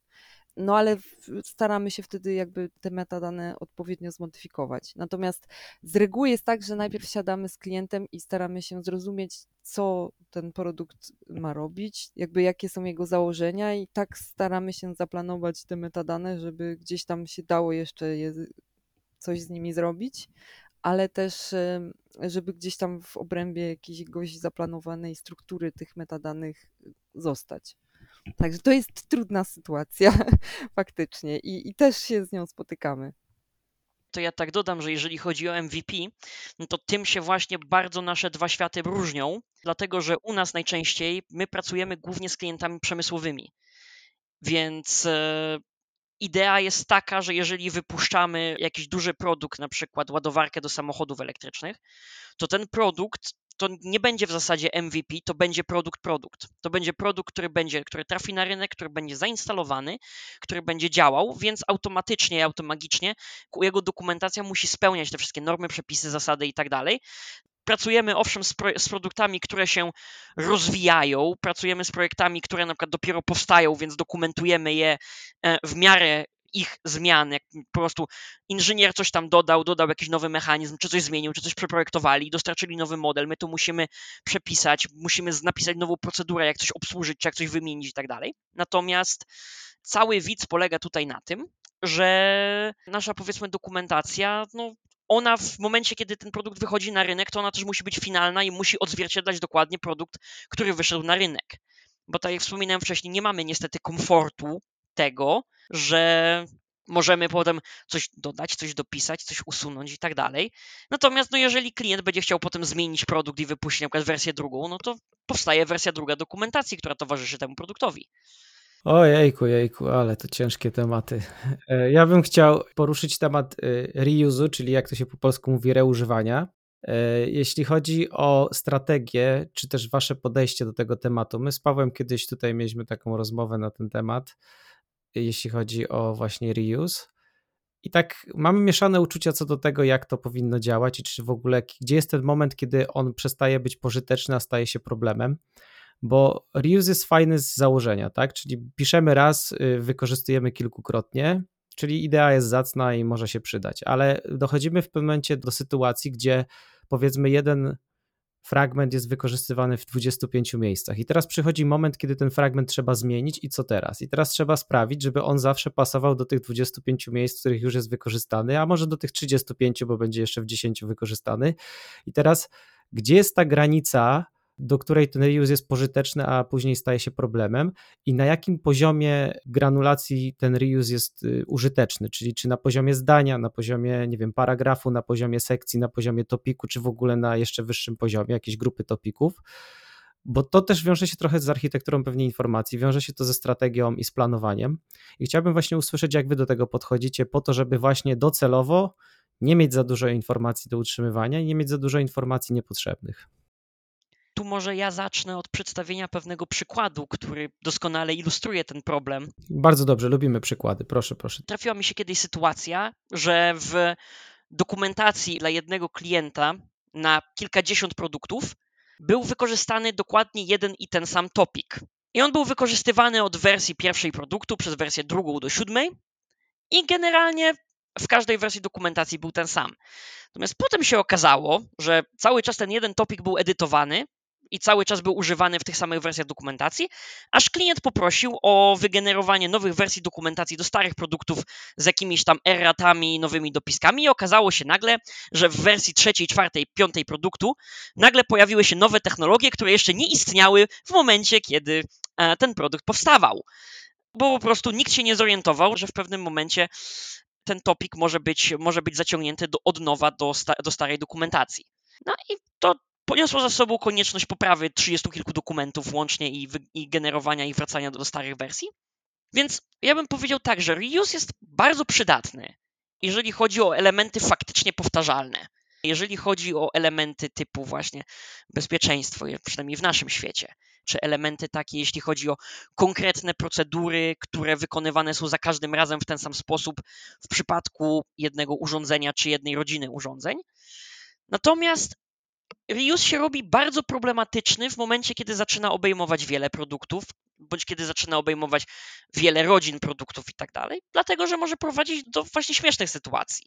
No ale staramy się wtedy jakby te metadane odpowiednio zmodyfikować. Natomiast z reguły jest tak, że najpierw siadamy z klientem i staramy się zrozumieć, co ten produkt ma robić, jakby jakie są jego założenia i tak staramy się zaplanować te metadane, żeby gdzieś tam się dało jeszcze je, coś z nimi zrobić, ale też żeby gdzieś tam w obrębie jakiejś zaplanowanej struktury tych metadanych zostać. Także to jest trudna sytuacja faktycznie i, i też się z nią spotykamy to ja tak dodam, że jeżeli chodzi o MVP, no to tym się właśnie bardzo nasze dwa światy różnią, dlatego że u nas najczęściej my pracujemy głównie z klientami przemysłowymi. Więc e, idea jest taka, że jeżeli wypuszczamy jakiś duży produkt, na przykład ładowarkę do samochodów elektrycznych, to ten produkt to nie będzie w zasadzie MVP, to będzie produkt produkt. To będzie produkt, który będzie, który trafi na rynek, który będzie zainstalowany, który będzie działał, więc automatycznie, automagicznie jego dokumentacja musi spełniać te wszystkie normy, przepisy, zasady i tak dalej. Pracujemy owszem z, pro, z, produktami, które się rozwijają, pracujemy z projektami, które na przykład dopiero powstają, więc dokumentujemy je e, w miarę ich zmian, jak po prostu inżynier coś tam dodał, dodał jakiś nowy mechanizm, czy coś zmienił, czy coś przeprojektowali, dostarczyli nowy model, my tu musimy przepisać, musimy napisać nową procedurę, jak coś obsłużyć, czy jak coś wymienić i tak dalej. Natomiast cały widz polega tutaj na tym, że nasza powiedzmy dokumentacja, no ona w momencie, kiedy ten produkt wychodzi na rynek, to ona też musi być finalna i musi odzwierciedlać dokładnie produkt, który wyszedł na rynek. Bo tak jak wspominałem wcześniej, nie mamy niestety komfortu tego, że możemy potem coś dodać, coś dopisać, coś usunąć i tak dalej. Natomiast no, jeżeli klient będzie chciał potem zmienić produkt i wypuścić na przykład wersję drugą, no to powstaje wersja druga dokumentacji, która towarzyszy temu produktowi. Ojejku, jejku, ale to ciężkie tematy. E, ja bym chciał poruszyć temat e, reuse'u, czyli jak to się po polsku mówi, reużywania. E, jeśli chodzi o strategię, czy też wasze podejście do tego tematu, my z Pawłem kiedyś tutaj mieliśmy taką rozmowę na ten temat jeśli chodzi o właśnie reuse. I tak mamy mieszane uczucia co do tego, jak to powinno działać i czy w ogóle, gdzie jest ten moment, kiedy on przestaje być pożyteczny, a staje się problemem. Bo reuse jest fajny z założenia, tak? Czyli piszemy raz, y, wykorzystujemy kilkukrotnie, czyli idea jest zacna i może się przydać, ale dochodzimy w pewnym momencie do sytuacji, gdzie powiedzmy jeden fragment jest wykorzystywany w 25 miejscach. I teraz przychodzi moment, kiedy ten fragment trzeba zmienić i co teraz? I teraz trzeba sprawić, żeby on zawsze pasował do tych 25 miejsc, w których już jest wykorzystany, a może do tych 35, bo będzie jeszcze w 10 wykorzystany. I teraz, gdzie jest ta granica do której ten reuse jest pożyteczny, a później staje się problemem i na jakim poziomie granulacji ten reuse jest y, użyteczny, czyli czy na poziomie zdania, na poziomie, nie wiem, paragrafu, na poziomie sekcji, na poziomie topiku, czy w ogóle na jeszcze wyższym poziomie, jakiejś grupy topików bo to też wiąże się trochę z architekturą pewnie informacji, wiąże się to ze strategią i z planowaniem. I chciałbym właśnie usłyszeć, jak wy do tego podchodzicie, po to, żeby właśnie docelowo nie mieć za dużo informacji do utrzymywania i nie mieć za dużo informacji niepotrzebnych. Może ja zacznę od przedstawienia pewnego przykładu, który doskonale ilustruje ten problem. Bardzo dobrze, lubimy przykłady. Proszę, proszę. Trafiła mi się kiedyś sytuacja, że w dokumentacji dla jednego klienta na kilkadziesiąt produktów był wykorzystany dokładnie jeden i ten sam topik. I on był wykorzystywany od wersji pierwszej produktu przez wersję drugą do siódmej i generalnie w każdej wersji dokumentacji był ten sam. Natomiast potem się okazało, że cały czas ten jeden topik był edytowany i cały czas był używany w tych samych wersjach dokumentacji, aż klient poprosił o wygenerowanie nowych wersji dokumentacji do starych produktów z jakimiś tam erratami, nowymi dopiskami i okazało się nagle, że w wersji trzeciej, czwartej, piątej produktu nagle pojawiły się nowe technologie, które jeszcze nie istniały w momencie, kiedy e, ten produkt powstawał. Bo po prostu nikt się nie zorientował, że w pewnym momencie ten topik może być, może być zaciągnięty do, od nowa do, sta, do starej dokumentacji. No i to poniosło za sobą konieczność poprawy 30 kilku dokumentów łącznie i, i generowania i wracania do, starych wersji. Więc ja bym powiedział tak, że reuse jest bardzo przydatny, jeżeli chodzi o elementy faktycznie powtarzalne. Jeżeli chodzi o elementy typu właśnie bezpieczeństwo, przynajmniej w naszym świecie, czy elementy takie, jeśli chodzi o konkretne procedury, które wykonywane są za każdym razem w ten sam sposób w przypadku jednego urządzenia czy jednej rodziny urządzeń. Natomiast reuse się robi bardzo problematyczny w momencie, kiedy zaczyna obejmować wiele produktów, bądź kiedy zaczyna obejmować wiele rodzin produktów i tak dalej, dlatego że może prowadzić do właśnie śmiesznych sytuacji.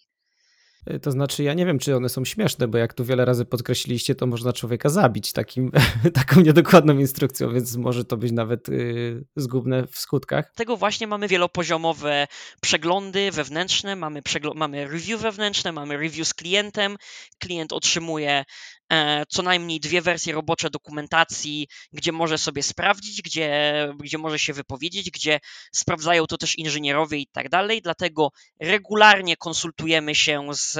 Y, to znaczy, ja nie wiem, czy one są śmieszne, bo jak tu wiele razy podkreśliliście, to można człowieka zabić takim, taką niedokładną instrukcją, więc może to być nawet yy, zgubne w skutkach. Tego właśnie mamy wielopoziomowe przeglądy wewnętrzne, mamy, przegl- mamy review wewnętrzne, mamy review z klientem. Klient otrzymuje E, co najmniej dwie wersje robocze dokumentacji, gdzie może sobie sprawdzić, gdzie, gdzie może się wypowiedzieć, gdzie sprawdzają to też inżynierowie i tak dalej. Dlatego regularnie konsultujemy się z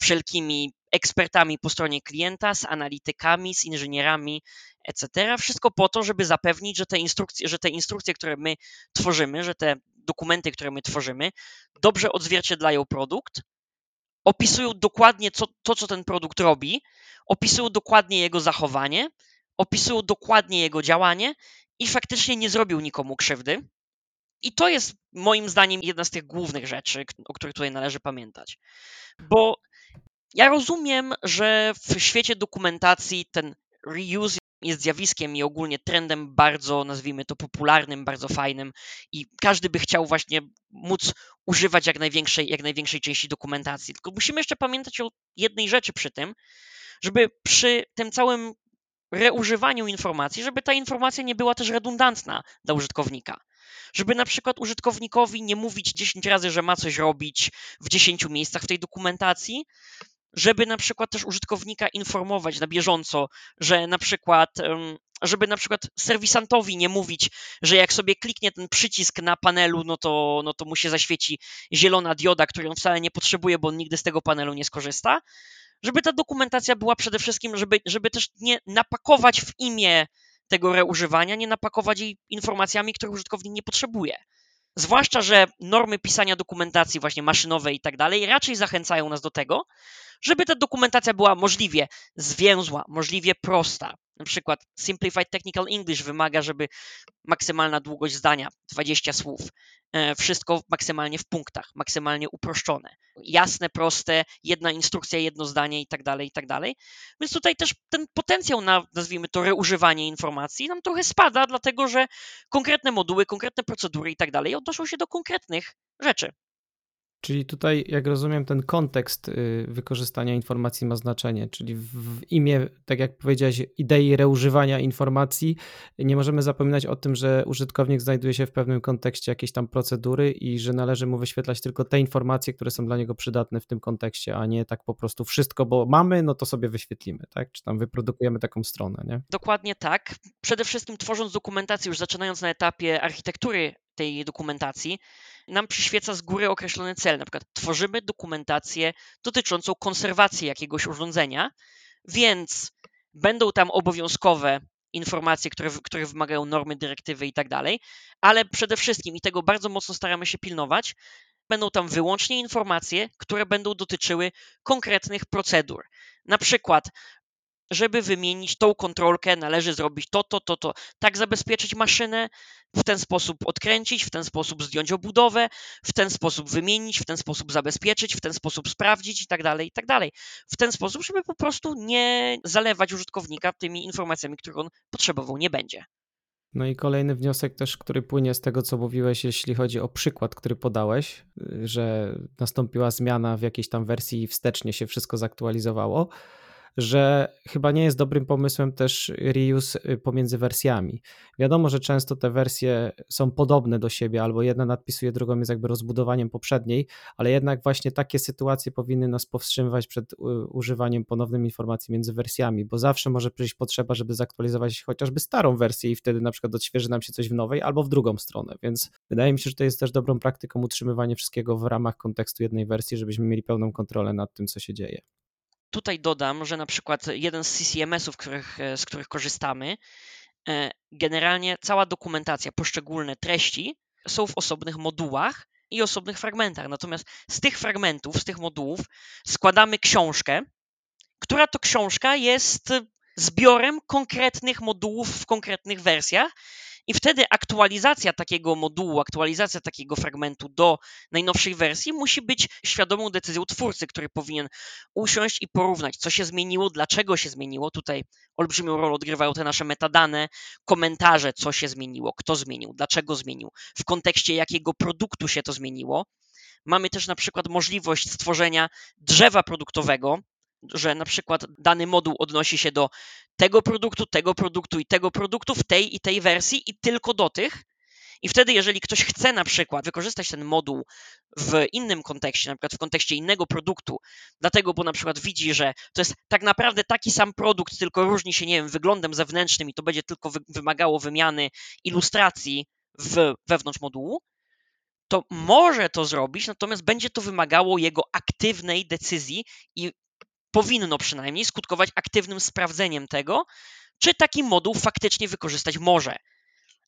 wszelkimi ekspertami po stronie klienta, z analitykami, z inżynierami, etc. Wszystko po to, żeby zapewnić, że te instrukcje, że te instrukcje, które my tworzymy, że te dokumenty, które my tworzymy, dobrze odzwierciedlają produkt, opisują dokładnie co, to, co ten produkt robi, opisują dokładnie jego zachowanie, opisują dokładnie jego działanie i faktycznie nie zrobił nikomu krzywdy. I to jest moim zdaniem jedna z tych głównych rzeczy, o których tutaj należy pamiętać. Bo ja rozumiem, że w świecie dokumentacji ten reuse jest zjawiskiem i ogólnie trendem bardzo, nazwijmy to, popularnym, bardzo fajnym i każdy by chciał właśnie móc używać jak największej, jak największej części dokumentacji. Tylko musimy jeszcze pamiętać o jednej rzeczy przy tym, żeby przy tym całym reużywaniu informacji, żeby ta informacja nie była też redundantna dla użytkownika. Żeby na przykład użytkownikowi nie mówić 10 razy, że ma coś robić w 10 miejscach w tej dokumentacji, żeby na przykład też użytkownika informować na bieżąco, że na przykład, żeby na przykład serwisantowi nie mówić, że jak sobie kliknie ten przycisk na panelu, no to, no to mu się zaświeci zielona dioda, której on wcale nie potrzebuje, bo on nigdy z tego panelu nie skorzysta. Żeby ta dokumentacja była przede wszystkim, żeby, żeby też nie napakować w imię tego reużywania, nie napakować jej informacjami, których użytkownik nie potrzebuje. Zwłaszcza, że normy pisania dokumentacji właśnie maszynowej i tak dalej raczej zachęcają nas do tego, żeby ta dokumentacja była możliwie zwięzła, możliwie prosta. Na przykład Simplified Technical English wymaga, żeby maksymalna długość zdania 20 słów, e, wszystko maksymalnie w punktach, maksymalnie uproszczone, jasne, proste, jedna instrukcja, jedno zdanie i tak dalej, i tak dalej. Więc tutaj też ten potencjał na, nazwijmy to, reużywanie informacji nam trochę spada, dlatego że konkretne moduły, konkretne procedury i tak dalej odnoszą się do konkretnych rzeczy. Czyli tutaj, jak rozumiem, ten kontekst y, wykorzystania informacji ma znaczenie, czyli w imię, tak jak powiedziałeś, idei reużywania informacji, nie możemy zapominać o tym, że użytkownik znajduje się w pewnym kontekście jakiejś tam procedury i że należy mu wyświetlać tylko te informacje, które są dla niego przydatne w tym kontekście, a nie tak po prostu wszystko, bo mamy, no to sobie wyświetlimy, tak? Czy tam wyprodukujemy taką stronę, nie? Dokładnie tak. Przede wszystkim tworząc dokumentację, już zaczynając na etapie architektury tej dokumentacji, nam przyświeca z góry określony cel. Na przykład tworzymy dokumentację dotyczącą konserwacji jakiegoś urządzenia, więc będą tam obowiązkowe informacje, które, które wymagają normy, dyrektywy i tak dalej, ale przede wszystkim, i tego bardzo mocno staramy się pilnować, będą tam wyłącznie informacje, które będą dotyczyły konkretnych procedur. Na przykład żeby wymienić tą kontrolkę, należy zrobić to, to, to, to. Tak zabezpieczyć maszynę, w ten sposób odkręcić, w ten sposób zdjąć obudowę, w ten sposób wymienić, w ten sposób zabezpieczyć, w ten sposób sprawdzić i tak dalej, i tak dalej. W ten sposób, żeby po prostu nie zalewać użytkownika tymi informacjami, których on potrzebował nie będzie. No i kolejny wniosek też, który płynie z tego, co mówiłeś, jeśli chodzi o przykład, który podałeś, że nastąpiła zmiana w jakiejś tam wersji i wstecznie się wszystko zaktualizowało że chyba nie jest dobrym pomysłem też reuse y, pomiędzy wersjami. Wiadomo, że często te wersje są podobne do siebie, albo jedna nadpisuje drugą, jest jakby rozbudowaniem poprzedniej, ale jednak właśnie takie sytuacje powinny nas powstrzymywać przed y, używaniem ponownych informacji między wersjami, bo zawsze może przyjść potrzeba, żeby zaktualizować chociażby starą wersję i wtedy na przykład odświeży nam się coś w nowej, albo w drugą stronę, więc wydaje mi się, że to jest też dobrą praktyką utrzymywanie wszystkiego w ramach kontekstu jednej wersji, żebyśmy mieli pełną kontrolę nad tym, co się dzieje. Tutaj dodam, że na przykład jeden z CCMS-ów, których, e, z których korzystamy, e, generalnie cała dokumentacja, poszczególne treści są w osobnych modułach i osobnych fragmentach. Natomiast z tych fragmentów, z tych modułów składamy książkę, która to książka jest zbiorem konkretnych modułów w konkretnych wersjach i wtedy aktualizacja takiego modułu, aktualizacja takiego fragmentu do najnowszej wersji musi być świadomą decyzją twórcy, który powinien usiąść i porównać, co się zmieniło, dlaczego się zmieniło. Tutaj olbrzymią rolę odgrywają te nasze metadane, komentarze, co się zmieniło, kto zmienił, dlaczego zmienił, w kontekście jakiego produktu się to zmieniło. Mamy też na przykład możliwość stworzenia drzewa produktowego, że na przykład dany moduł odnosi się do tego produktu, tego produktu i tego produktu w tej i tej wersji i tylko do tych. I wtedy, jeżeli ktoś chce na przykład wykorzystać ten moduł w innym kontekście, na przykład w kontekście innego produktu, dlatego, bo na przykład widzi, że to jest tak naprawdę taki sam produkt, tylko różni się, nie wiem, wyglądem zewnętrznym i to będzie tylko wymagało wymiany ilustracji w, wewnątrz modułu, to może to zrobić, natomiast będzie to wymagało jego aktywnej decyzji i powinno przynajmniej skutkować aktywnym sprawdzeniem tego, czy taki moduł faktycznie wykorzystać może.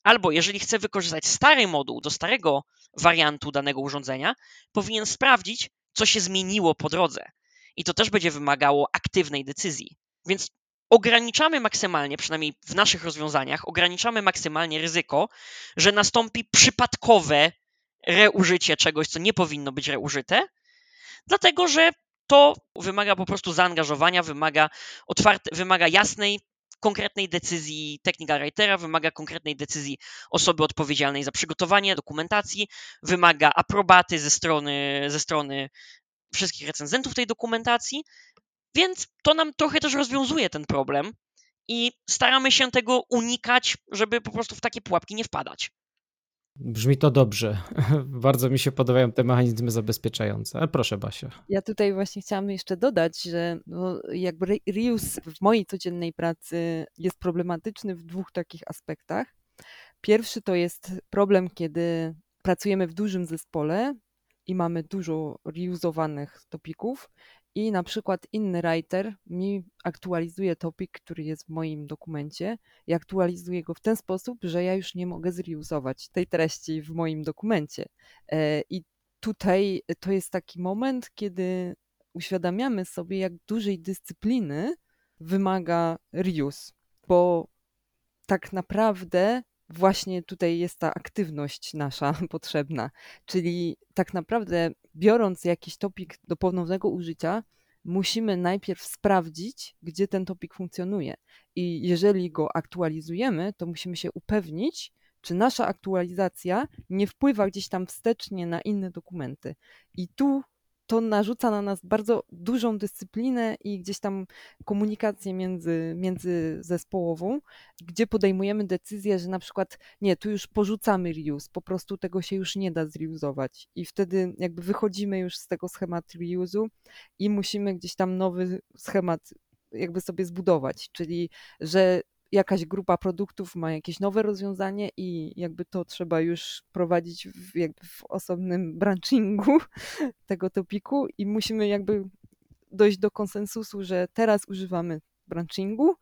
Albo jeżeli chce wykorzystać stary moduł do starego wariantu danego urządzenia, powinien sprawdzić, co się zmieniło po drodze. I to też będzie wymagało aktywnej decyzji. Więc ograniczamy maksymalnie, przynajmniej w naszych rozwiązaniach, ograniczamy maksymalnie ryzyko, że nastąpi przypadkowe reużycie czegoś, co nie powinno być reużyte, dlatego że to wymaga po prostu zaangażowania, wymaga, otwarte, wymaga jasnej, konkretnej decyzji technical writera, wymaga konkretnej decyzji osoby odpowiedzialnej za przygotowanie dokumentacji, wymaga aprobaty ze strony, ze strony wszystkich recenzentów tej dokumentacji, więc to nam trochę też rozwiązuje ten problem i staramy się tego unikać, żeby po prostu w takie pułapki nie wpadać. Brzmi to dobrze. Bardzo mi się podobają te mechanizmy zabezpieczające. Ale proszę, Basia. Ja tutaj właśnie chciałam jeszcze dodać, że no jakby reuse w mojej codziennej pracy jest problematyczny w dwóch takich aspektach. Pierwszy to jest problem, kiedy pracujemy w dużym zespole i mamy dużo reusowanych topików i na przykład inny writer mi aktualizuje topik, który jest w moim dokumencie i aktualizuje go w ten sposób, że ja już nie mogę zreusować tej treści w moim dokumencie. E, I tutaj to jest taki moment, kiedy uświadamiamy sobie, jak dużej dyscypliny wymaga reuse, bo tak naprawdę właśnie tutaj jest ta aktywność nasza potrzebna. Czyli tak naprawdę, biorąc jakiś topik do ponownego użycia, musimy najpierw sprawdzić, gdzie ten topik funkcjonuje. I jeżeli go aktualizujemy, to musimy się upewnić, czy nasza aktualizacja nie wpływa gdzieś tam wstecznie na inne dokumenty. I tu to narzuca na nas bardzo dużą dyscyplinę i gdzieś tam komunikację między, międzyzespołową, gdzie podejmujemy decyzję, że na przykład nie, tu już porzucamy reuse, po prostu tego się już nie da zreuzować i wtedy jakby wychodzimy już z tego schematu reuse'u i musimy gdzieś tam nowy schemat jakby sobie zbudować, czyli że jakaś grupa produktów ma jakieś nowe rozwiązanie i jakby to trzeba już prowadzić w, jakby w osobnym branchingu tego topiku i musimy jakby dojść do konsensusu, że teraz używamy branchingu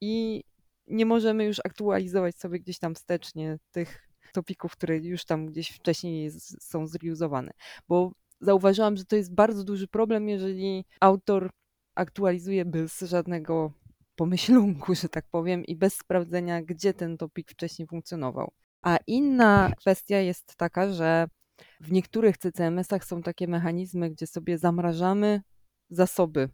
i nie możemy już aktualizować sobie gdzieś tam wstecznie tych topików, które już tam gdzieś wcześniej są zreuzowane. Bo zauważyłam, że to jest bardzo duży problem, jeżeli autor aktualizuje bez żadnego pomyślunku, że tak powiem, i bez sprawdzenia, gdzie ten topik wcześniej funkcjonował. A inna kwestia jest taka, że w niektórych CCMS-ach są takie mechanizmy, gdzie sobie zamrażamy zasoby y,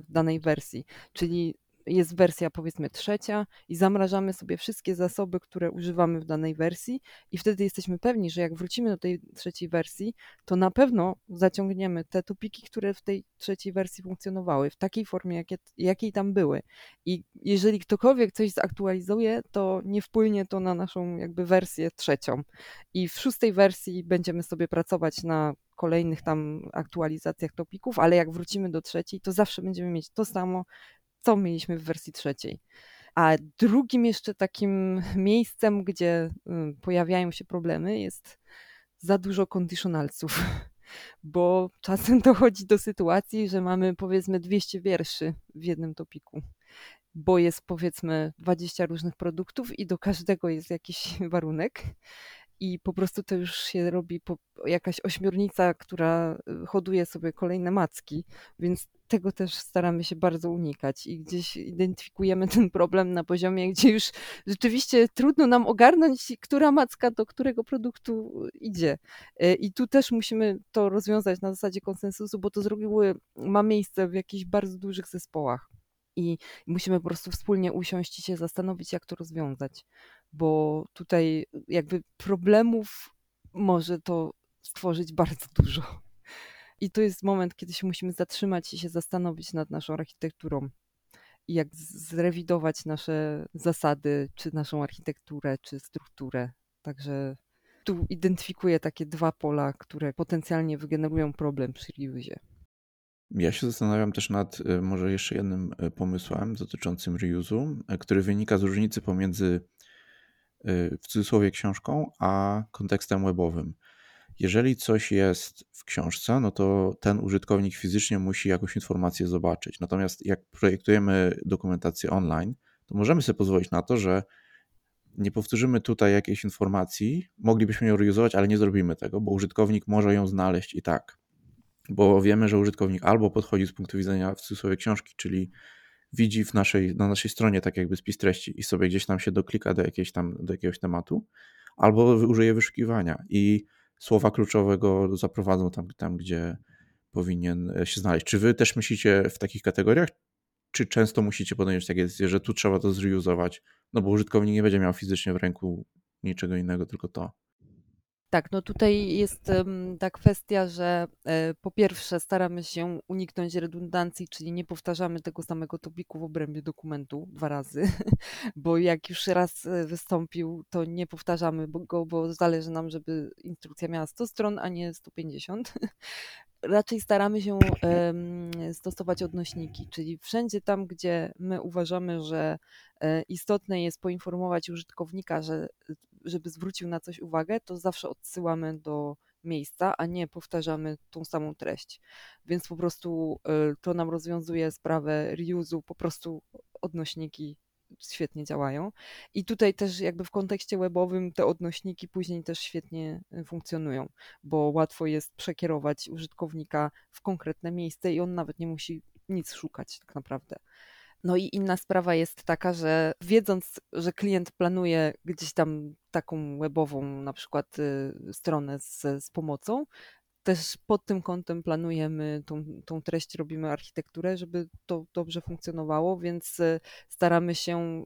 w danej wersji, czyli jest wersja powiedzmy trzecia i zamrażamy sobie wszystkie zasoby, które używamy w danej wersji i wtedy jesteśmy pewni, że jak wrócimy do tej trzeciej wersji, to na pewno zaciągniemy te topiki, które w tej trzeciej wersji funkcjonowały, w takiej formie, jakie, jakiej tam były. I jeżeli ktokolwiek coś zaktualizuje, to nie wpłynie to na naszą jakby wersję trzecią. I w szóstej wersji będziemy sobie pracować na kolejnych tam aktualizacjach topików, ale jak wrócimy do trzeciej, to zawsze będziemy mieć to samo, co mieliśmy w wersji trzeciej. A drugim jeszcze takim miejscem, gdzie y, pojawiają się problemy, jest za dużo conditionalsów, bo czasem dochodzi do sytuacji, że mamy powiedzmy 200 wierszy w jednym topiku, bo jest powiedzmy 20 różnych produktów i do każdego jest jakiś warunek i po prostu to już się robi jakaś ośmiornica, która y, hoduje sobie kolejne macki, więc tego też staramy się bardzo unikać i gdzieś identyfikujemy ten problem na poziomie, gdzie już rzeczywiście trudno nam ogarnąć, która macka do którego produktu idzie. Y, I tu też musimy to rozwiązać na zasadzie konsensusu, bo to z reguły ma miejsce w jakichś bardzo dużych zespołach i musimy po prostu wspólnie usiąść i się zastanowić, jak to rozwiązać, bo tutaj jakby problemów może to stworzyć bardzo dużo. I to jest moment, kiedy się musimy zatrzymać i się zastanowić nad naszą architekturą i jak zrewidować nasze zasady, czy naszą architekturę, czy strukturę. Także tu identyfikuję takie dwa pola, które potencjalnie wygenerują problem przy reusie. Ja się zastanawiam też nad y, może jeszcze jednym y, pomysłem dotyczącym reuse'u, y, który wynika z różnicy pomiędzy w cudzysłowie książką, a kontekstem webowym. Jeżeli coś jest w książce, no to ten użytkownik fizycznie musi jakąś informację zobaczyć. Natomiast jak projektujemy dokumentację online, to możemy sobie pozwolić na to, że nie powtórzymy tutaj jakiejś informacji, moglibyśmy ją reuzować, ale nie zrobimy tego, bo użytkownik może ją znaleźć i tak bo wiemy, że użytkownik albo podchodzi z punktu widzenia w cudzysłowie książki, czyli widzi w naszej, na naszej stronie tak jakby spis treści i sobie gdzieś tam się doklika do, jakiejś tam, do jakiegoś tematu, albo użyje wyszukiwania i słowa kluczowego zaprowadzą tam, tam, gdzie powinien się znaleźć. Czy wy też myślicie w takich kategoriach, czy często musicie podjąć takie decyzje, że tu trzeba to zreuzować, no bo użytkownik nie będzie miał fizycznie w ręku niczego innego, tylko to. Tak, no tutaj jest ta kwestia, że e, po pierwsze staramy się uniknąć redundancji, czyli nie powtarzamy tego samego topiku w obrębie dokumentu dwa razy, bo jak już raz e, wystąpił, to nie powtarzamy go, bo zależy nam, żeby instrukcja miała 100 stron, a nie 150. Raczej staramy się stosować odnośniki, czyli wszędzie tam, gdzie my uważamy, że e, istotne jest poinformować użytkownika, że żeby zwrócił na coś uwagę, to zawsze odsyłamy do miejsca, a nie powtarzamy tą samą treść. Więc po prostu y, to nam rozwiązuje sprawę reuse'u, po prostu odnośniki świetnie działają. I tutaj też jakby w kontekście webowym te odnośniki później też świetnie y, funkcjonują, bo łatwo jest przekierować użytkownika w konkretne miejsce i on nawet nie musi nic szukać tak naprawdę. No i inna sprawa jest taka, że wiedząc, że klient planuje gdzieś tam taką webową na przykład y, stronę z, z pomocą, też pod tym kątem planujemy tą, tą treść, robimy architekturę, żeby to dobrze funkcjonowało, więc y, staramy się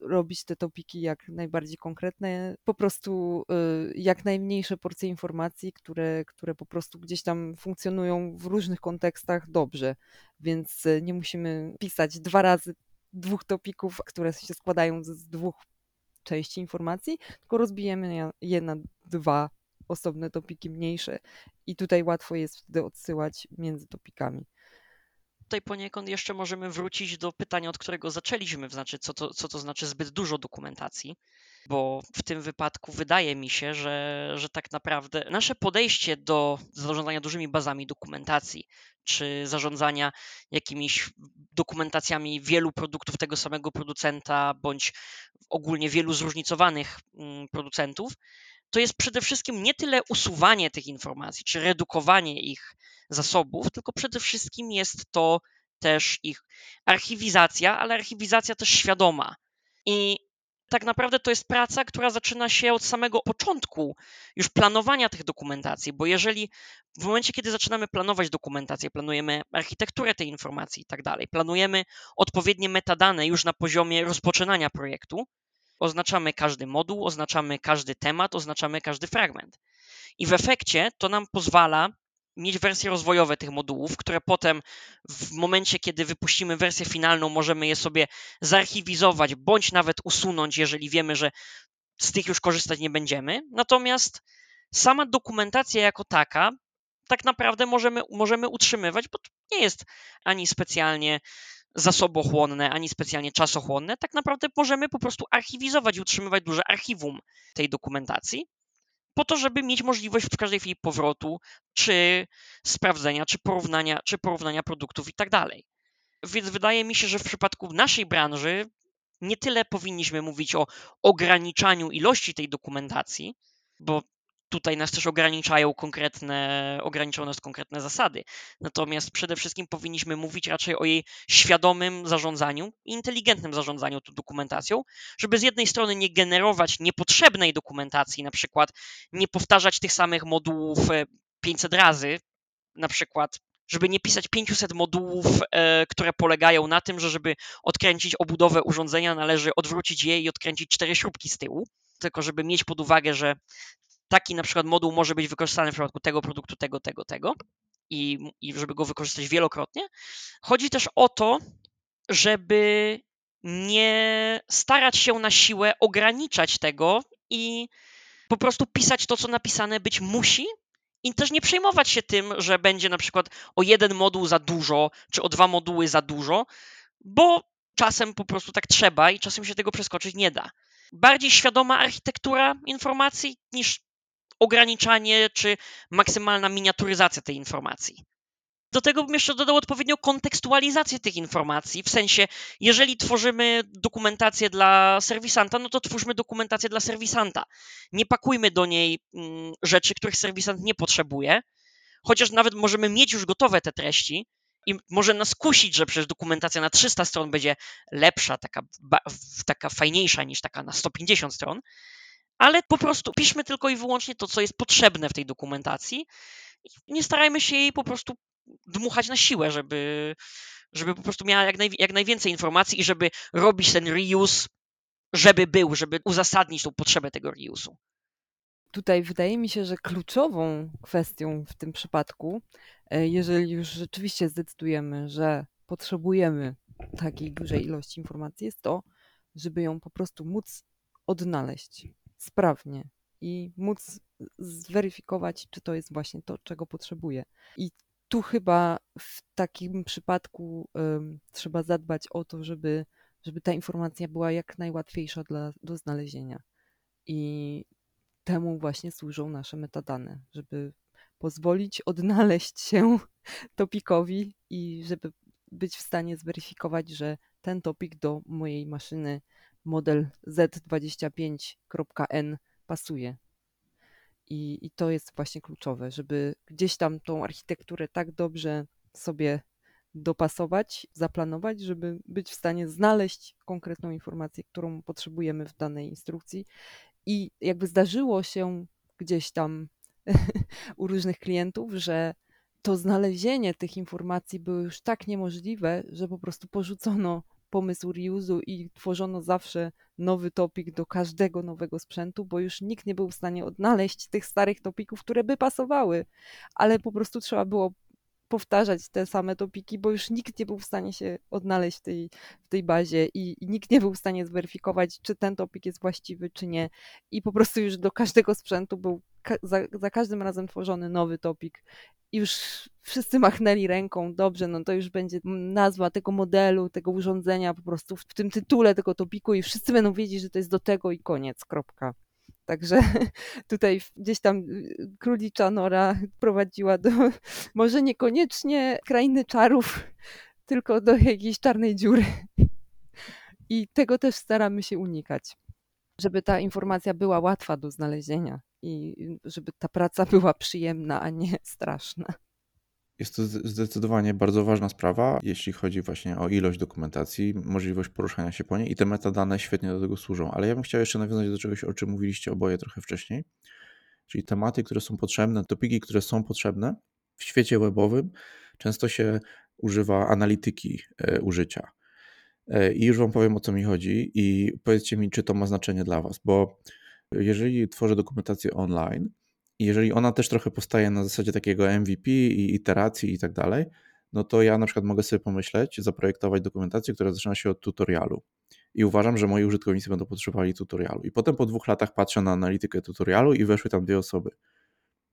robić te topiki jak najbardziej konkretne, po prostu y, jak najmniejsze porcje informacji, które, które po prostu gdzieś tam funkcjonują w różnych kontekstach dobrze, więc y, nie musimy pisać dwa razy dwóch topików, które się składają z dwóch części informacji, tylko rozbijemy je na dwa osobne topiki mniejsze. I tutaj łatwo jest wtedy odsyłać między topikami tutaj poniekąd jeszcze możemy wrócić do pytania, od którego zaczęliśmy, znaczy co to, co to znaczy zbyt dużo dokumentacji, bo w tym wypadku wydaje mi się, że, że tak naprawdę nasze podejście do zarządzania dużymi bazami dokumentacji, czy zarządzania jakimiś dokumentacjami wielu produktów tego samego producenta, bądź ogólnie wielu zróżnicowanych mm, producentów, to jest przede wszystkim nie tyle usuwanie tych informacji, czy redukowanie ich zasobów, tylko przede wszystkim jest to też ich archiwizacja, ale archiwizacja też świadoma. I tak naprawdę to jest praca, która zaczyna się od samego początku już planowania tych dokumentacji, bo jeżeli w momencie, kiedy zaczynamy planować dokumentację, planujemy architekturę tej informacji i tak dalej, planujemy odpowiednie metadane już na poziomie rozpoczynania projektu, oznaczamy każdy moduł, oznaczamy każdy temat, oznaczamy każdy fragment. I w efekcie to nam pozwala mieć wersje rozwojowe tych modułów, które potem w momencie, kiedy wypuścimy wersję finalną, możemy je sobie zarchiwizować bądź nawet usunąć, jeżeli wiemy, że z tych już korzystać nie będziemy. Natomiast sama dokumentacja jako taka, tak naprawdę możemy, możemy utrzymywać, bo to nie jest ani specjalnie zasobochłonne, ani specjalnie czasochłonne. Tak naprawdę możemy po prostu archiwizować i utrzymywać duże archiwum tej dokumentacji po to, żeby mieć możliwość w każdej chwili powrotu, czy sprawdzenia, czy porównania, czy porównania produktów i tak dalej. Więc wydaje mi się, że w przypadku naszej branży nie tyle powinniśmy mówić o ograniczaniu ilości tej dokumentacji, bo tutaj nas też ograniczają konkretne, ograniczają nas konkretne zasady. Natomiast przede wszystkim powinniśmy mówić raczej o jej świadomym zarządzaniu i inteligentnym zarządzaniu tą dokumentacją, żeby z jednej strony nie generować niepotrzebnej dokumentacji, na przykład nie powtarzać tych samych modułów 500 e, razy, na przykład żeby nie pisać 500 modułów, e, które polegają na tym, że żeby odkręcić obudowę urządzenia, należy odwrócić je i odkręcić cztery śrubki z tyłu, tylko żeby mieć pod uwagę, że taki na przykład moduł może być wykorzystany w przypadku tego produktu, tego, tego, tego i, i żeby go wykorzystać wielokrotnie. Chodzi też o to, żeby nie starać się na siłę ograniczać tego i po prostu pisać to, co napisane być musi, i też nie przejmować się tym, że będzie na przykład o jeden moduł za dużo, czy o dwa moduły za dużo, bo czasem po prostu tak trzeba i czasem się tego przeskoczyć nie da. Bardziej świadoma architektura informacji niż ograniczanie czy maksymalna miniaturyzacja tej informacji. Do tego bym jeszcze dodał odpowiednią kontekstualizację tych informacji, w sensie, jeżeli tworzymy dokumentację dla serwisanta, no to twórzmy dokumentację dla serwisanta. Nie pakujmy do niej mm, rzeczy, których serwisant nie potrzebuje, chociaż nawet możemy mieć już gotowe te treści i może nas kusić, że przecież dokumentacja na 300 stron będzie lepsza, taka, taka fajniejsza niż taka na 150 stron, ale po prostu piszmy tylko i wyłącznie to, co jest potrzebne w tej dokumentacji. Nie starajmy się jej po prostu dmuchać na siłę, żeby, żeby po prostu miała jak, naj, jak najwięcej informacji i żeby robić ten reuse, żeby był, żeby uzasadnić tą potrzebę tego reuse'u. Tutaj wydaje mi się, że kluczową kwestią w tym przypadku, e, jeżeli już rzeczywiście zdecydujemy, że potrzebujemy takiej dużej ilości informacji, jest to, żeby ją po prostu móc odnaleźć sprawnie i móc zweryfikować, czy to jest właśnie to, czego potrzebuje. I tu chyba w takim przypadku trzeba zadbać o to, żeby, żeby ta informacja była jak najłatwiejsza dla, do znalezienia. I temu właśnie służą nasze metadane, żeby pozwolić odnaleźć się topikowi i żeby być w stanie zweryfikować, że ten topik do mojej maszyny model Z25.n pasuje. I, I to jest właśnie kluczowe, żeby gdzieś tam tą architekturę tak dobrze sobie dopasować, zaplanować, żeby być w stanie znaleźć konkretną informację, którą potrzebujemy w danej instrukcji. I jakby zdarzyło się gdzieś tam u różnych klientów, że to znalezienie tych informacji było już tak niemożliwe, że po prostu porzucono pomysł reuse'u i tworzono zawsze nowy topik do każdego nowego sprzętu, bo już nikt nie był w stanie odnaleźć tych starych topików, które by pasowały, ale po prostu trzeba było powtarzać te same topiki, bo już nikt nie był w stanie się odnaleźć w tej, w tej bazie i, i nikt nie był w stanie zweryfikować, czy ten topik jest właściwy, czy nie. I po prostu już do każdego sprzętu był ka za, za każdym razem tworzony nowy topik. I już wszyscy machnęli ręką, dobrze, no to już będzie nazwa tego modelu, tego urządzenia po prostu w tym tytule tego topiku i wszyscy będą wiedzieć, że to jest do tego i koniec, kropka. Także tutaj gdzieś tam y, królicza nora prowadziła do może niekoniecznie krainy czarów, tylko do jakiejś czarnej dziury. I tego też staramy się unikać, żeby ta informacja była łatwa do znalezienia i żeby ta praca była przyjemna, a nie straszna. Jest to zdecydowanie bardzo ważna sprawa, jeśli chodzi właśnie o ilość dokumentacji, możliwość poruszania się po niej i te metadane świetnie do tego służą. Ale ja bym chciał jeszcze nawiązać do czegoś, o czym mówiliście oboje trochę wcześniej, czyli tematy, które są potrzebne, topiki, które są potrzebne w świecie webowym, często się używa analityki e, użycia. E, I już Wam powiem o co mi chodzi i powiedzcie mi, czy to ma znaczenie dla Was, bo jeżeli tworzę dokumentację online, jeżeli ona też trochę powstaje na zasadzie takiego MVP i iteracji i tak dalej, no to ja na przykład mogę sobie pomyśleć, zaprojektować dokumentację, która zaczyna się od tutorialu. I uważam, że moi użytkownicy będą potrzebowali tutorialu. I potem po dwóch latach patrzę na analitykę tutorialu i weszły tam dwie osoby.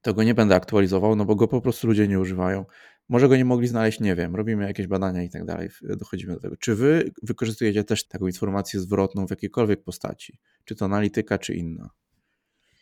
Tego nie będę aktualizował, no bo go po prostu ludzie nie używają. Może go nie mogli znaleźć, nie wiem, robimy jakieś badania i tak dalej, dochodzimy do tego. Czy wy wykorzystujecie też taką informację zwrotną w jakiejkolwiek postaci? Czy to analityka, czy inna?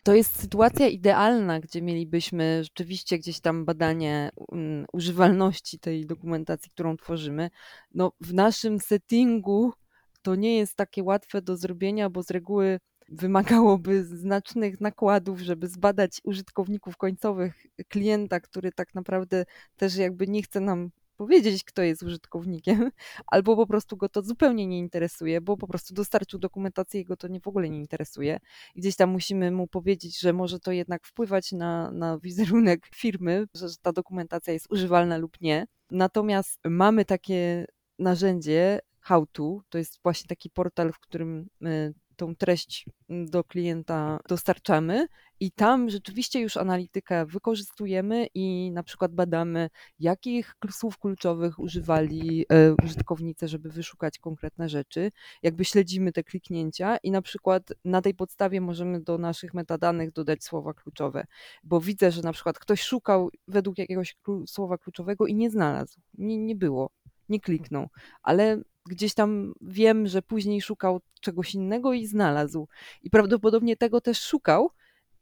To jest sytuacja idealna, gdzie mielibyśmy rzeczywiście gdzieś tam badanie um, używalności tej dokumentacji, którą tworzymy. No, w naszym settingu to nie jest takie łatwe do zrobienia, bo z reguły wymagałoby znacznych nakładów, żeby zbadać użytkowników końcowych klienta, który tak naprawdę też jakby nie chce nam powiedzieć, kto jest użytkownikiem, albo po prostu go to zupełnie nie interesuje, bo po prostu dostarczył dokumentację i go to nie w ogóle nie interesuje. I gdzieś tam musimy mu powiedzieć, że może to jednak wpływać na, na wizerunek firmy, że ta dokumentacja jest używalna lub nie. Natomiast mamy takie narzędzie How to, to jest właśnie taki portal, w którym tą treść do klienta dostarczamy i tam rzeczywiście już analitykę wykorzystujemy i na przykład badamy, jakich słów kluczowych używali e, użytkownicy, żeby wyszukać konkretne rzeczy. Jakby śledzimy te kliknięcia i na przykład na tej podstawie możemy do naszych metadanych dodać słowa kluczowe, bo widzę, że na przykład ktoś szukał według jakiegoś słowa kluczowego i nie znalazł, nie, nie było, nie kliknął, ale gdzieś tam wiem, że później szukał czegoś innego i znalazł. I prawdopodobnie tego też szukał.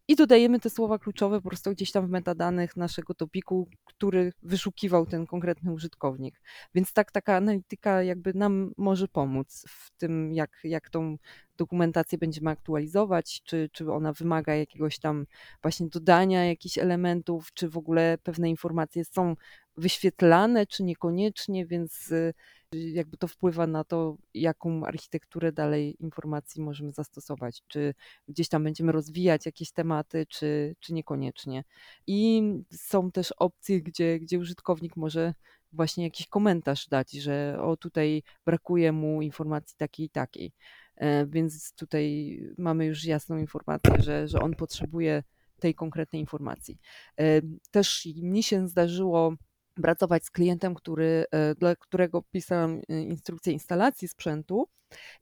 I dodajemy te słowa kluczowe po prostu gdzieś tam w metadanych naszego topiku, który wyszukiwał ten konkretny użytkownik. Więc tak taka analityka jakby nam może pomóc w tym, jak, jak tą dokumentację będziemy aktualizować, czy, czy ona wymaga jakiegoś tam właśnie dodania jakichś elementów, czy w ogóle pewne informacje są wyświetlane, czy niekoniecznie, więc y, jakby to wpływa na to, jaką architekturę dalej informacji możemy zastosować, czy gdzieś tam będziemy rozwijać jakieś tematy, czy, czy niekoniecznie. I są też opcje, gdzie, gdzie użytkownik może właśnie jakiś komentarz dać, że o tutaj brakuje mu informacji takiej i takiej. E, więc tutaj mamy już jasną informację, że, że on potrzebuje tej konkretnej informacji. E, też mi się zdarzyło pracować z klientem, który, e, dla którego pisałam e, instrukcję instalacji sprzętu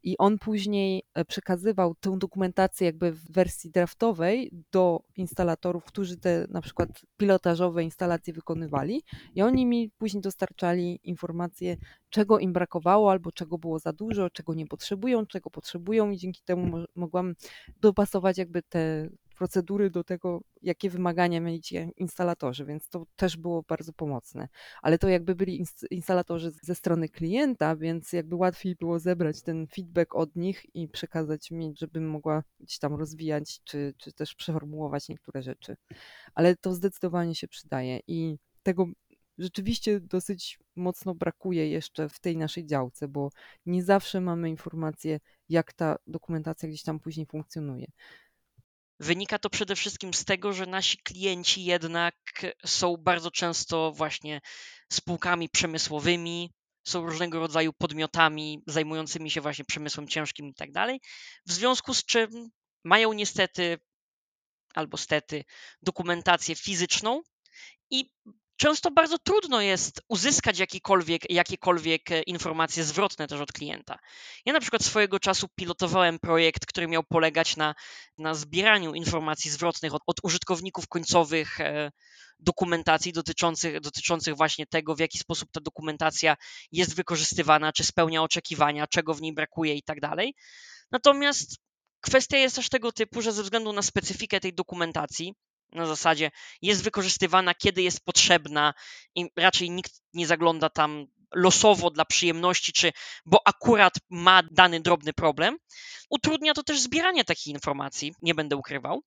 i on później e, przekazywał tę dokumentację jakby w wersji draftowej do instalatorów, którzy te na przykład pilotażowe instalacje wykonywali i oni mi później dostarczali informacje, czego im brakowało albo czego było za dużo, czego nie potrzebują, czego potrzebują i dzięki temu mogłam dopasować jakby te procedury do tego, jakie wymagania mieli instalatorzy, więc to też było bardzo pomocne. Ale to jakby byli instalatorzy ze strony klienta, więc jakby łatwiej było zebrać ten feedback od nich i przekazać mi, żebym mogła gdzieś tam rozwijać, czy, czy też przeformułować niektóre rzeczy. Ale to zdecydowanie się przydaje i tego rzeczywiście dosyć mocno brakuje jeszcze w tej naszej działce, bo nie zawsze mamy informację, jak ta dokumentacja gdzieś tam później funkcjonuje. Wynika to przede wszystkim z tego, że nasi klienci jednak są bardzo często właśnie spółkami przemysłowymi, są różnego rodzaju podmiotami zajmującymi się właśnie przemysłem ciężkim i tak dalej, w związku z czym mają niestety albo stety dokumentację fizyczną i często bardzo trudno jest uzyskać jakiekolwiek, jakiekolwiek informacje zwrotne też od klienta. Ja na przykład swojego czasu pilotowałem projekt, który miał polegać na, na zbieraniu informacji zwrotnych od, od użytkowników końcowych e, dokumentacji dotyczących, dotyczących właśnie tego, w jaki sposób ta dokumentacja jest wykorzystywana, czy spełnia oczekiwania, czego w niej brakuje i tak dalej. Natomiast kwestia jest też tego typu, że ze względu na specyfikę tej dokumentacji, na zasadzie jest wykorzystywana, kiedy jest potrzebna i raczej nikt nie zagląda tam losowo dla przyjemności, czy bo akurat ma dany drobny problem, utrudnia to też zbieranie takich informacji, nie będę ukrywał.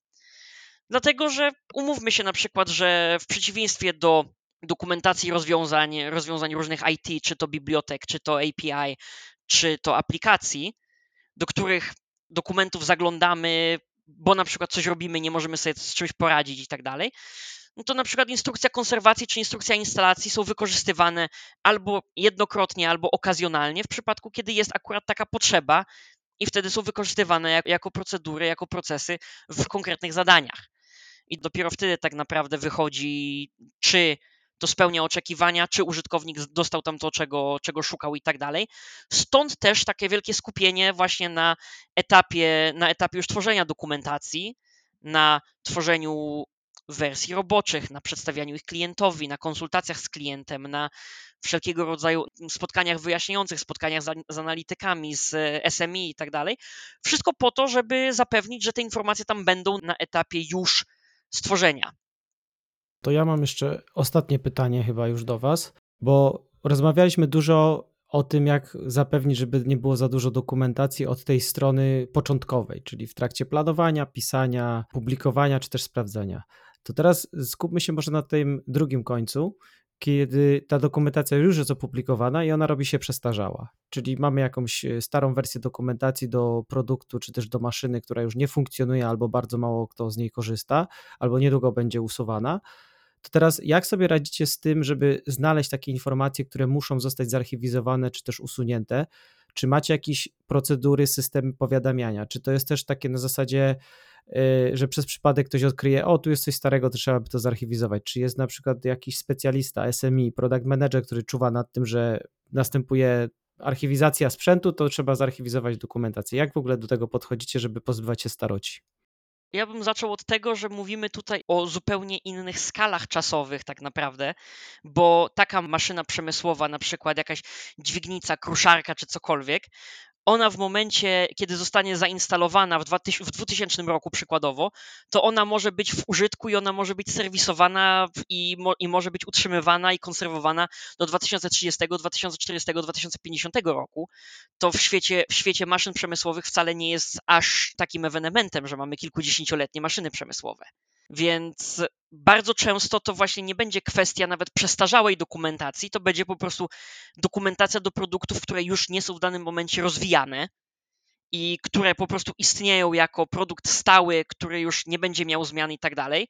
Dlatego, że umówmy się na przykład, że w przeciwieństwie do dokumentacji rozwiązań, rozwiązań różnych IT, czy to bibliotek, czy to API, czy to aplikacji, do których dokumentów zaglądamy, bo na przykład coś robimy, nie możemy sobie z czymś poradzić i tak dalej, no to na przykład instrukcja konserwacji czy instrukcja instalacji są wykorzystywane albo jednokrotnie, albo okazjonalnie w przypadku, kiedy jest akurat taka potrzeba i wtedy są wykorzystywane jako procedury, jako procesy w konkretnych zadaniach. I dopiero wtedy tak naprawdę wychodzi, czy to spełnia oczekiwania, czy użytkownik dostał tam to, czego, czego szukał i tak dalej. Stąd też takie wielkie skupienie właśnie na etapie, na etapie już tworzenia dokumentacji, na tworzeniu wersji roboczych, na przedstawianiu ich klientowi, na konsultacjach z klientem, na wszelkiego rodzaju spotkaniach wyjaśniających, spotkaniach z, z analitykami, z SMI i tak dalej. Wszystko po to, żeby zapewnić, że te informacje tam będą na etapie już stworzenia. To ja mam jeszcze ostatnie pytanie chyba już do Was, bo rozmawialiśmy dużo o tym, jak zapewnić, żeby nie było za dużo dokumentacji od tej strony początkowej, czyli w trakcie planowania, pisania, publikowania czy też sprawdzania. To teraz skupmy się może na tym drugim końcu, kiedy ta dokumentacja już jest opublikowana i ona robi się przestarzała. Czyli mamy jakąś starą wersję dokumentacji do produktu czy też do maszyny, która już nie funkcjonuje albo bardzo mało kto z niej korzysta, albo niedługo będzie usuwana to teraz jak sobie radzicie z tym, żeby znaleźć takie informacje, które muszą zostać zarchiwizowane czy też usunięte? Czy macie jakieś procedury, systemy powiadamiania? Czy to jest też takie na zasadzie, y, że przez przypadek ktoś odkryje, o tu jest coś starego, to trzeba by to zarchiwizować? Czy jest na przykład jakiś specjalista, SMI, product manager, który czuwa nad tym, że następuje archiwizacja sprzętu, to trzeba zarchiwizować dokumentację. Jak w ogóle do tego podchodzicie, żeby pozbywać się staroci? Ja bym zaczął od tego, że mówimy tutaj o zupełnie innych skalach czasowych, tak naprawdę, bo taka maszyna przemysłowa, na przykład jakaś dźwignica, kruszarka czy cokolwiek, ona w momencie, kiedy zostanie zainstalowana w 2000 roku przykładowo, to ona może być w użytku i ona może być serwisowana i, mo, i może być utrzymywana i konserwowana do 2030, 2040, 2050 roku. To w świecie, w świecie maszyn przemysłowych wcale nie jest aż takim ewenementem, że mamy kilkudziesięcioletnie maszyny przemysłowe. Więc bardzo często to właśnie nie będzie kwestia nawet przestarzałej dokumentacji, to będzie po prostu dokumentacja do produktów, które już nie są w danym momencie rozwijane i które po prostu istnieją jako produkt stały, który już nie będzie miał zmian i tak dalej.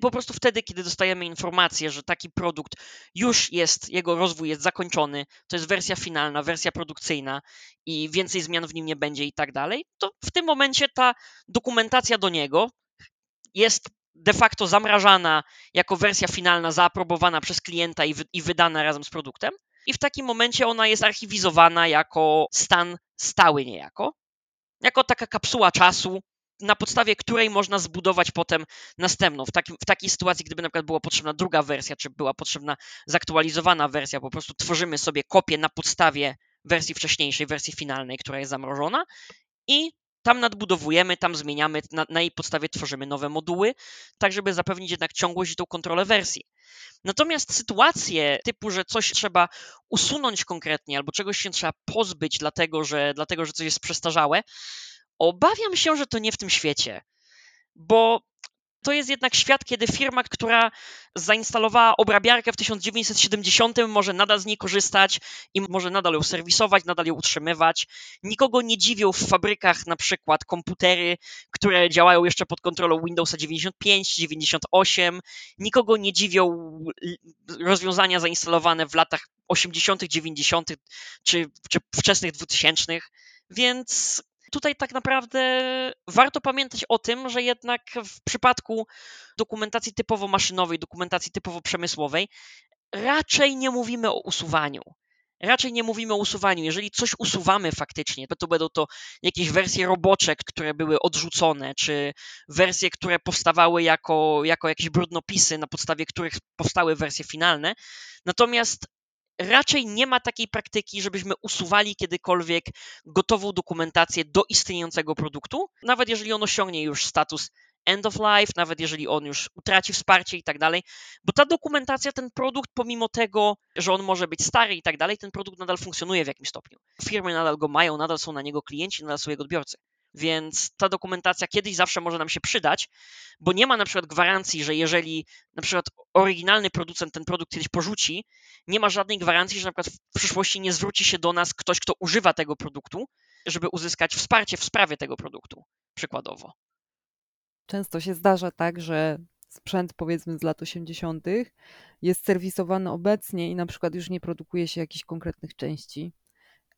Po prostu wtedy, kiedy dostajemy informację, że taki produkt już jest, jego rozwój jest zakończony, to jest wersja finalna, wersja produkcyjna i więcej zmian w nim nie będzie i tak dalej, to w tym momencie ta dokumentacja do niego jest de facto zamrażana jako wersja finalna, zaaprobowana przez klienta i, wy, i wydana razem z produktem. I w takim momencie ona jest archiwizowana jako stan stały niejako, jako taka kapsuła czasu, na podstawie której można zbudować potem następną. W, takim, w takiej sytuacji, gdyby na przykład była potrzebna druga wersja, czy była potrzebna zaktualizowana wersja, po prostu tworzymy sobie kopię na podstawie wersji wcześniejszej, wersji finalnej, która jest zamrożona i tam nadbudowujemy, tam zmieniamy, na, na jej podstawie tworzymy nowe moduły, tak żeby zapewnić jednak ciągłość i tą kontrolę wersji. Natomiast sytuacje typu, że coś trzeba usunąć konkretnie albo czegoś się trzeba pozbyć, dlatego że, dlatego, że coś jest przestarzałe, obawiam się, że to nie w tym świecie. Bo To jest jednak świat, kiedy firma, która zainstalowała obrabiarkę w 1970, może nadal z niej korzystać i może nadal ją serwisować, nadal ją utrzymywać. Nikogo nie dziwią w fabrykach na przykład komputery, które działają jeszcze pod kontrolą Windowsa 95, 98. Nikogo nie dziwią rozwiązania zainstalowane w latach 80., 90. czy, czy wczesnych 2000. Więc Tutaj tak naprawdę warto pamiętać o tym, że jednak w przypadku dokumentacji typowo maszynowej, dokumentacji typowo przemysłowej, raczej nie mówimy o usuwaniu. Raczej nie mówimy o usuwaniu. Jeżeli coś usuwamy faktycznie, to będą to jakieś wersje robocze, które były odrzucone, czy wersje, które powstawały jako, jako jakieś brudnopisy, na podstawie których powstały wersje finalne. Natomiast raczej nie ma takiej praktyki, żebyśmy usuwali kiedykolwiek gotową dokumentację do istniejącego produktu, nawet jeżeli on osiągnie już status end of life, nawet jeżeli on już utraci wsparcie i tak dalej, bo ta dokumentacja, ten produkt, pomimo tego, że on może być stary i tak dalej, ten produkt nadal funkcjonuje w jakimś stopniu. Firmy nadal go mają, nadal są na niego klienci, nadal są jego odbiorcy. Więc ta dokumentacja kiedyś zawsze może nam się przydać, bo nie ma na przykład gwarancji, że jeżeli na przykład oryginalny producent ten produkt kiedyś porzuci, nie ma żadnej gwarancji, że na przykład w przyszłości nie zwróci się do nas ktoś, kto używa tego produktu, żeby uzyskać wsparcie w sprawie tego produktu, przykładowo. Często się zdarza tak, że sprzęt powiedzmy z lat 80. jest serwisowany obecnie i na przykład już nie produkuje się jakichś konkretnych części.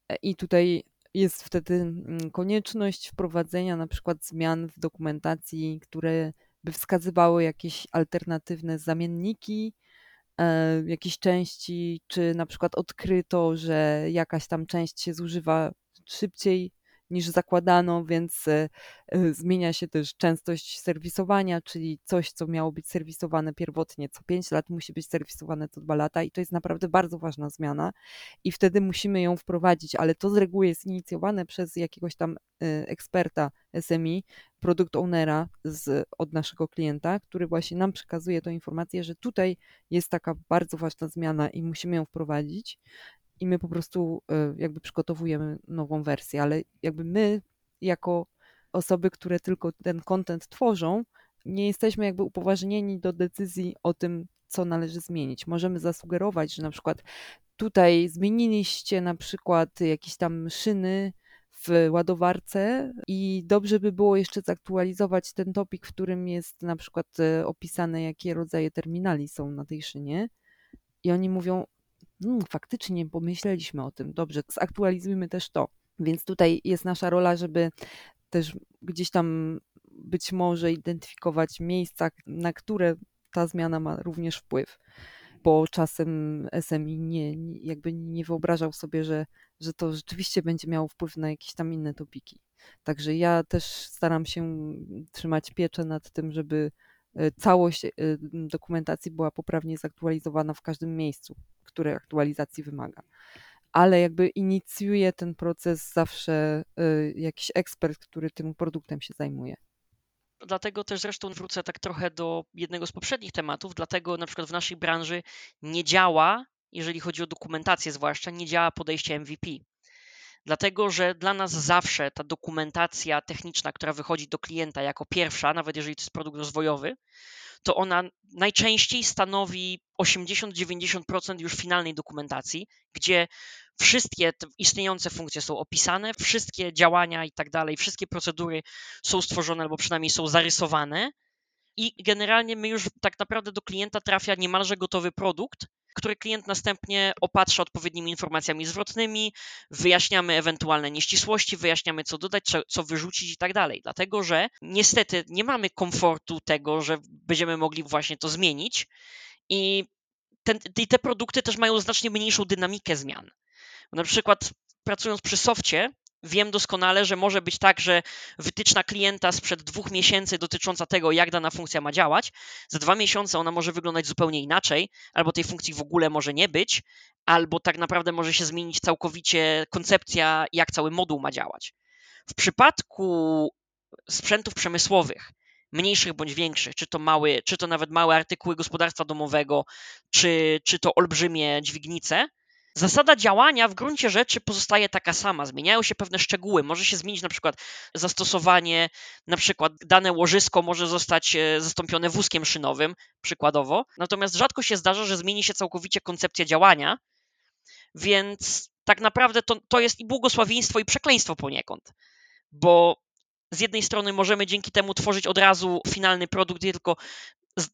E, I tutaj jest wtedy mm, konieczność wprowadzenia na przykład zmian w dokumentacji, które by wskazywały jakieś alternatywne zamienniki, e, jakieś części, czy na przykład odkryto, że jakaś tam część się zużywa szybciej niż zakładano, więc e, e, zmienia się też częstość serwisowania, czyli coś, co miało być serwisowane pierwotnie co 5 lat, musi być serwisowane co 2 lata i to jest naprawdę bardzo ważna zmiana i wtedy musimy ją wprowadzić, ale to z reguły jest inicjowane przez jakiegoś tam e, eksperta SMI, produkt ownera z, od naszego klienta, który właśnie nam przekazuje tę informację, że tutaj jest taka bardzo ważna zmiana i musimy ją wprowadzić i my po prostu e, jakby przygotowujemy nową wersję, ale jakby my jako osoby, które tylko ten content tworzą, nie jesteśmy jakby upoważnieni do decyzji o tym, co należy zmienić. Możemy zasugerować, że na przykład tutaj zmieniliście na przykład jakieś tam szyny w ładowarce i dobrze by było jeszcze zaktualizować ten topik, w którym jest na przykład e, opisane, jakie rodzaje terminali są na tej szynie. I oni mówią, hmm, faktycznie pomyśleliśmy o tym, dobrze, zaktualizujmy też to. Więc tutaj jest nasza rola, żeby też gdzieś tam być może identyfikować miejsca, na które ta zmiana ma również wpływ, bo czasem SMI nie, jakby nie wyobrażał sobie, że, że to rzeczywiście będzie miało wpływ na jakieś tam inne topiki. Także ja też staram się trzymać pieczę nad tym, żeby całość e, dokumentacji była poprawnie zaktualizowana w każdym miejscu który aktualizacji wymaga. Ale jakby inicjuje ten proces zawsze y, jakiś ekspert, który tym produktem się zajmuje. Dlatego też zresztą wrócę tak trochę do jednego z poprzednich tematów, dlatego na przykład w naszej branży nie działa, jeżeli chodzi o dokumentację zwłaszcza, nie działa podejście MVP. Dlatego, że dla nas zawsze ta dokumentacja techniczna, która wychodzi do klienta jako pierwsza, nawet jeżeli to jest produkt rozwojowy, to ona najczęściej stanowi 80-90% już finalnej dokumentacji, gdzie wszystkie istniejące funkcje są opisane, wszystkie działania i tak dalej, wszystkie procedury są stworzone albo przynajmniej są zarysowane. I generalnie my już tak naprawdę do klienta trafia niemalże gotowy produkt, który klient następnie opatrza odpowiednimi informacjami zwrotnymi, wyjaśniamy ewentualne nieścisłości, wyjaśniamy co dodać, co, co wyrzucić i tak dalej. Dlatego, że niestety nie mamy komfortu tego, że będziemy mogli właśnie to zmienić i, ten, te produkty też mają znacznie mniejszą dynamikę zmian. Na przykład pracując przy softie, wiem doskonale, że może być tak, że wytyczna klienta sprzed dwóch miesięcy dotycząca tego, jak dana funkcja ma działać, za dwa miesiące ona może wyglądać zupełnie inaczej, albo tej funkcji w ogóle może nie być, albo tak naprawdę może się zmienić całkowicie koncepcja, jak cały moduł ma działać. W przypadku sprzętów przemysłowych, mniejszych bądź większych, czy to, mały, czy to nawet małe artykuły gospodarstwa domowego, czy, czy to olbrzymie dźwignice, Zasada działania w gruncie rzeczy pozostaje taka sama. Zmieniają się pewne szczegóły. Może się zmienić na przykład zastosowanie, na przykład dane łożysko może zostać e, zastąpione wózkiem szynowym, przykładowo. Natomiast rzadko się zdarza, że zmieni się całkowicie koncepcja działania, więc tak naprawdę to, to jest i błogosławieństwo, i przekleństwo poniekąd. Bo z jednej strony możemy dzięki temu tworzyć od razu finalny produkt, nie tylko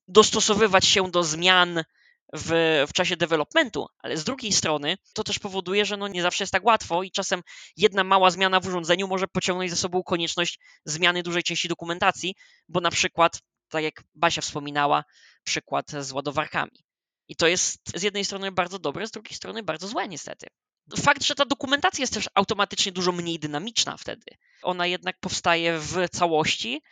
dostosowywać się do zmian w, w czasie developmentu, ale z drugiej strony to też powoduje, że no nie zawsze jest tak łatwo i czasem jedna mała zmiana w urządzeniu może pociągnąć za sobą konieczność zmiany dużej części dokumentacji, bo na przykład, tak jak Basia wspominała, przykład z ładowarkami. I to jest z jednej strony bardzo dobre, z drugiej strony bardzo złe niestety. Fakt, że ta dokumentacja jest też automatycznie dużo mniej dynamiczna wtedy. Ona jednak powstaje w całości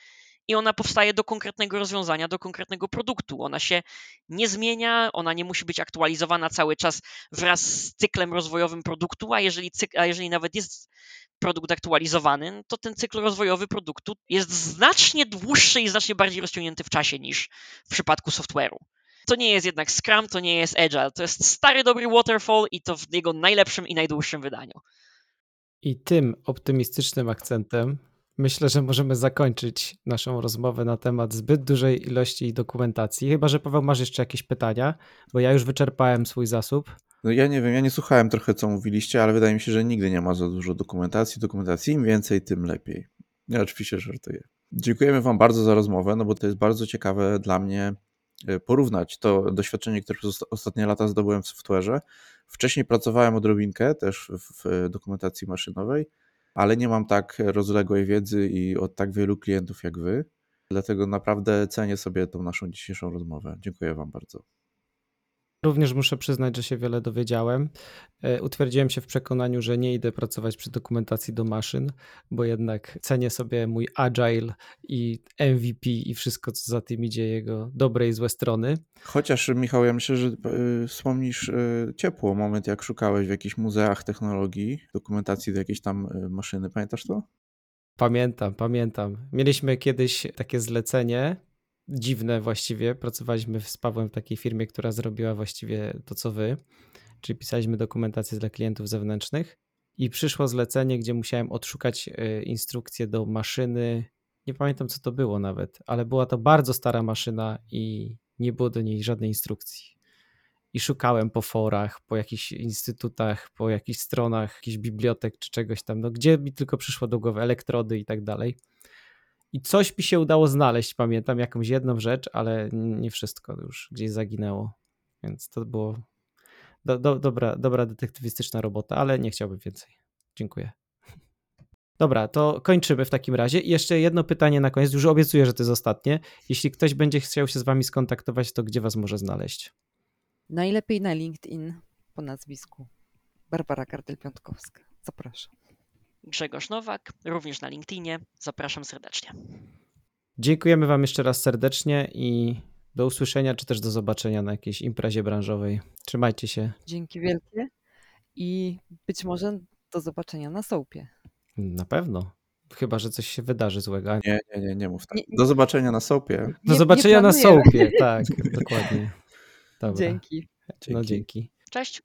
i ona powstaje do konkretnego rozwiązania, do konkretnego produktu. Ona się nie zmienia, ona nie musi być aktualizowana cały czas wraz z cyklem rozwojowym produktu, a jeżeli, cyk, a jeżeli nawet jest produkt aktualizowany, to ten cykl rozwojowy produktu jest znacznie dłuższy i znacznie bardziej rozciągnięty w czasie niż w przypadku software'u. To nie jest jednak Scrum, to nie jest Agile, to jest stary dobry Waterfall i to w jego najlepszym i najdłuższym wydaniu. I tym optymistycznym akcentem myślę, że możemy zakończyć naszą rozmowę na temat zbyt dużej ilości dokumentacji. Chyba, że Paweł masz jeszcze jakieś pytania, bo ja już wyczerpałem swój zasób. No ja nie wiem, ja nie słuchałem trochę, co mówiliście, ale wydaje mi się, że nigdy nie ma za dużo dokumentacji. Dokumentacji im więcej, tym lepiej. Ja oczywiście żartuję. Dziękujemy Wam bardzo za rozmowę, no bo to jest bardzo ciekawe dla mnie e, porównać to doświadczenie, które przez osta- ostatnie lata zdobyłem w software'ze. Wcześniej pracowałem odrobinkę też w dokumentacji maszynowej, ale nie mam tak rozległej wiedzy i od tak wielu klientów jak Wy. Dlatego naprawdę cenię sobie tą naszą dzisiejszą rozmowę. Dziękuję Wam bardzo. Również muszę przyznać, że się wiele dowiedziałem. E, Utwierdziłem się w przekonaniu, że nie idę pracować przy dokumentacji do maszyn, bo jednak cenię sobie mój agile i MVP i wszystko, co za tym idzie, jego dobre i złe strony. Chociaż, Michał, ja myślę, że y, wspomnisz y, ciepło moment, jak szukałeś w jakichś muzeach technologii dokumentacji do jakiejś tam maszyny. Pamiętasz to? Pamiętam, pamiętam. Mieliśmy kiedyś takie zlecenie, dziwne właściwie. Pracowaliśmy z Pawłem w takiej firmie, która zrobiła właściwie to, co wy, czyli pisaliśmy dokumentację dla klientów zewnętrznych i przyszło zlecenie, gdzie musiałem odszukać e, instrukcję do maszyny. Nie pamiętam, co to było nawet, ale była to bardzo stara maszyna i nie było do niej żadnej instrukcji. I szukałem po forach, po jakichś instytutach, po jakichś stronach, jakichś bibliotek czy czegoś tam, no gdzie mi tylko przyszło do głowy, elektrody i tak dalej. I coś mi się udało znaleźć, pamiętam, jakąś jedną rzecz, ale nie wszystko już gdzieś zaginęło. Więc to było do, do, dobra, dobra detektywistyczna robota, ale nie chciałbym więcej. Dziękuję. Dobra, to kończymy w takim razie. I jeszcze jedno pytanie na koniec. Już obiecuję, że to jest ostatnie. Jeśli ktoś będzie chciał się z wami skontaktować, to gdzie was może znaleźć? Najlepiej na LinkedIn po nazwisku Barbara Kartel-Piątkowska. Zapraszam. Grzegorz Nowak, również na LinkedInie. Zapraszam serdecznie. Dziękujemy wam jeszcze raz serdecznie i do usłyszenia, czy też do zobaczenia na jakiejś imprezie branżowej. Trzymajcie się. Dzięki wielkie i być może do zobaczenia na sołpie. Na pewno. Chyba, że coś się wydarzy złego. Nie, nie, nie, nie mów tak. Nie- Do zobaczenia na sopie. Do zobaczenia na sołpie, tak, dokładnie. Dobra. Dzięki. No dzięki. Cześć.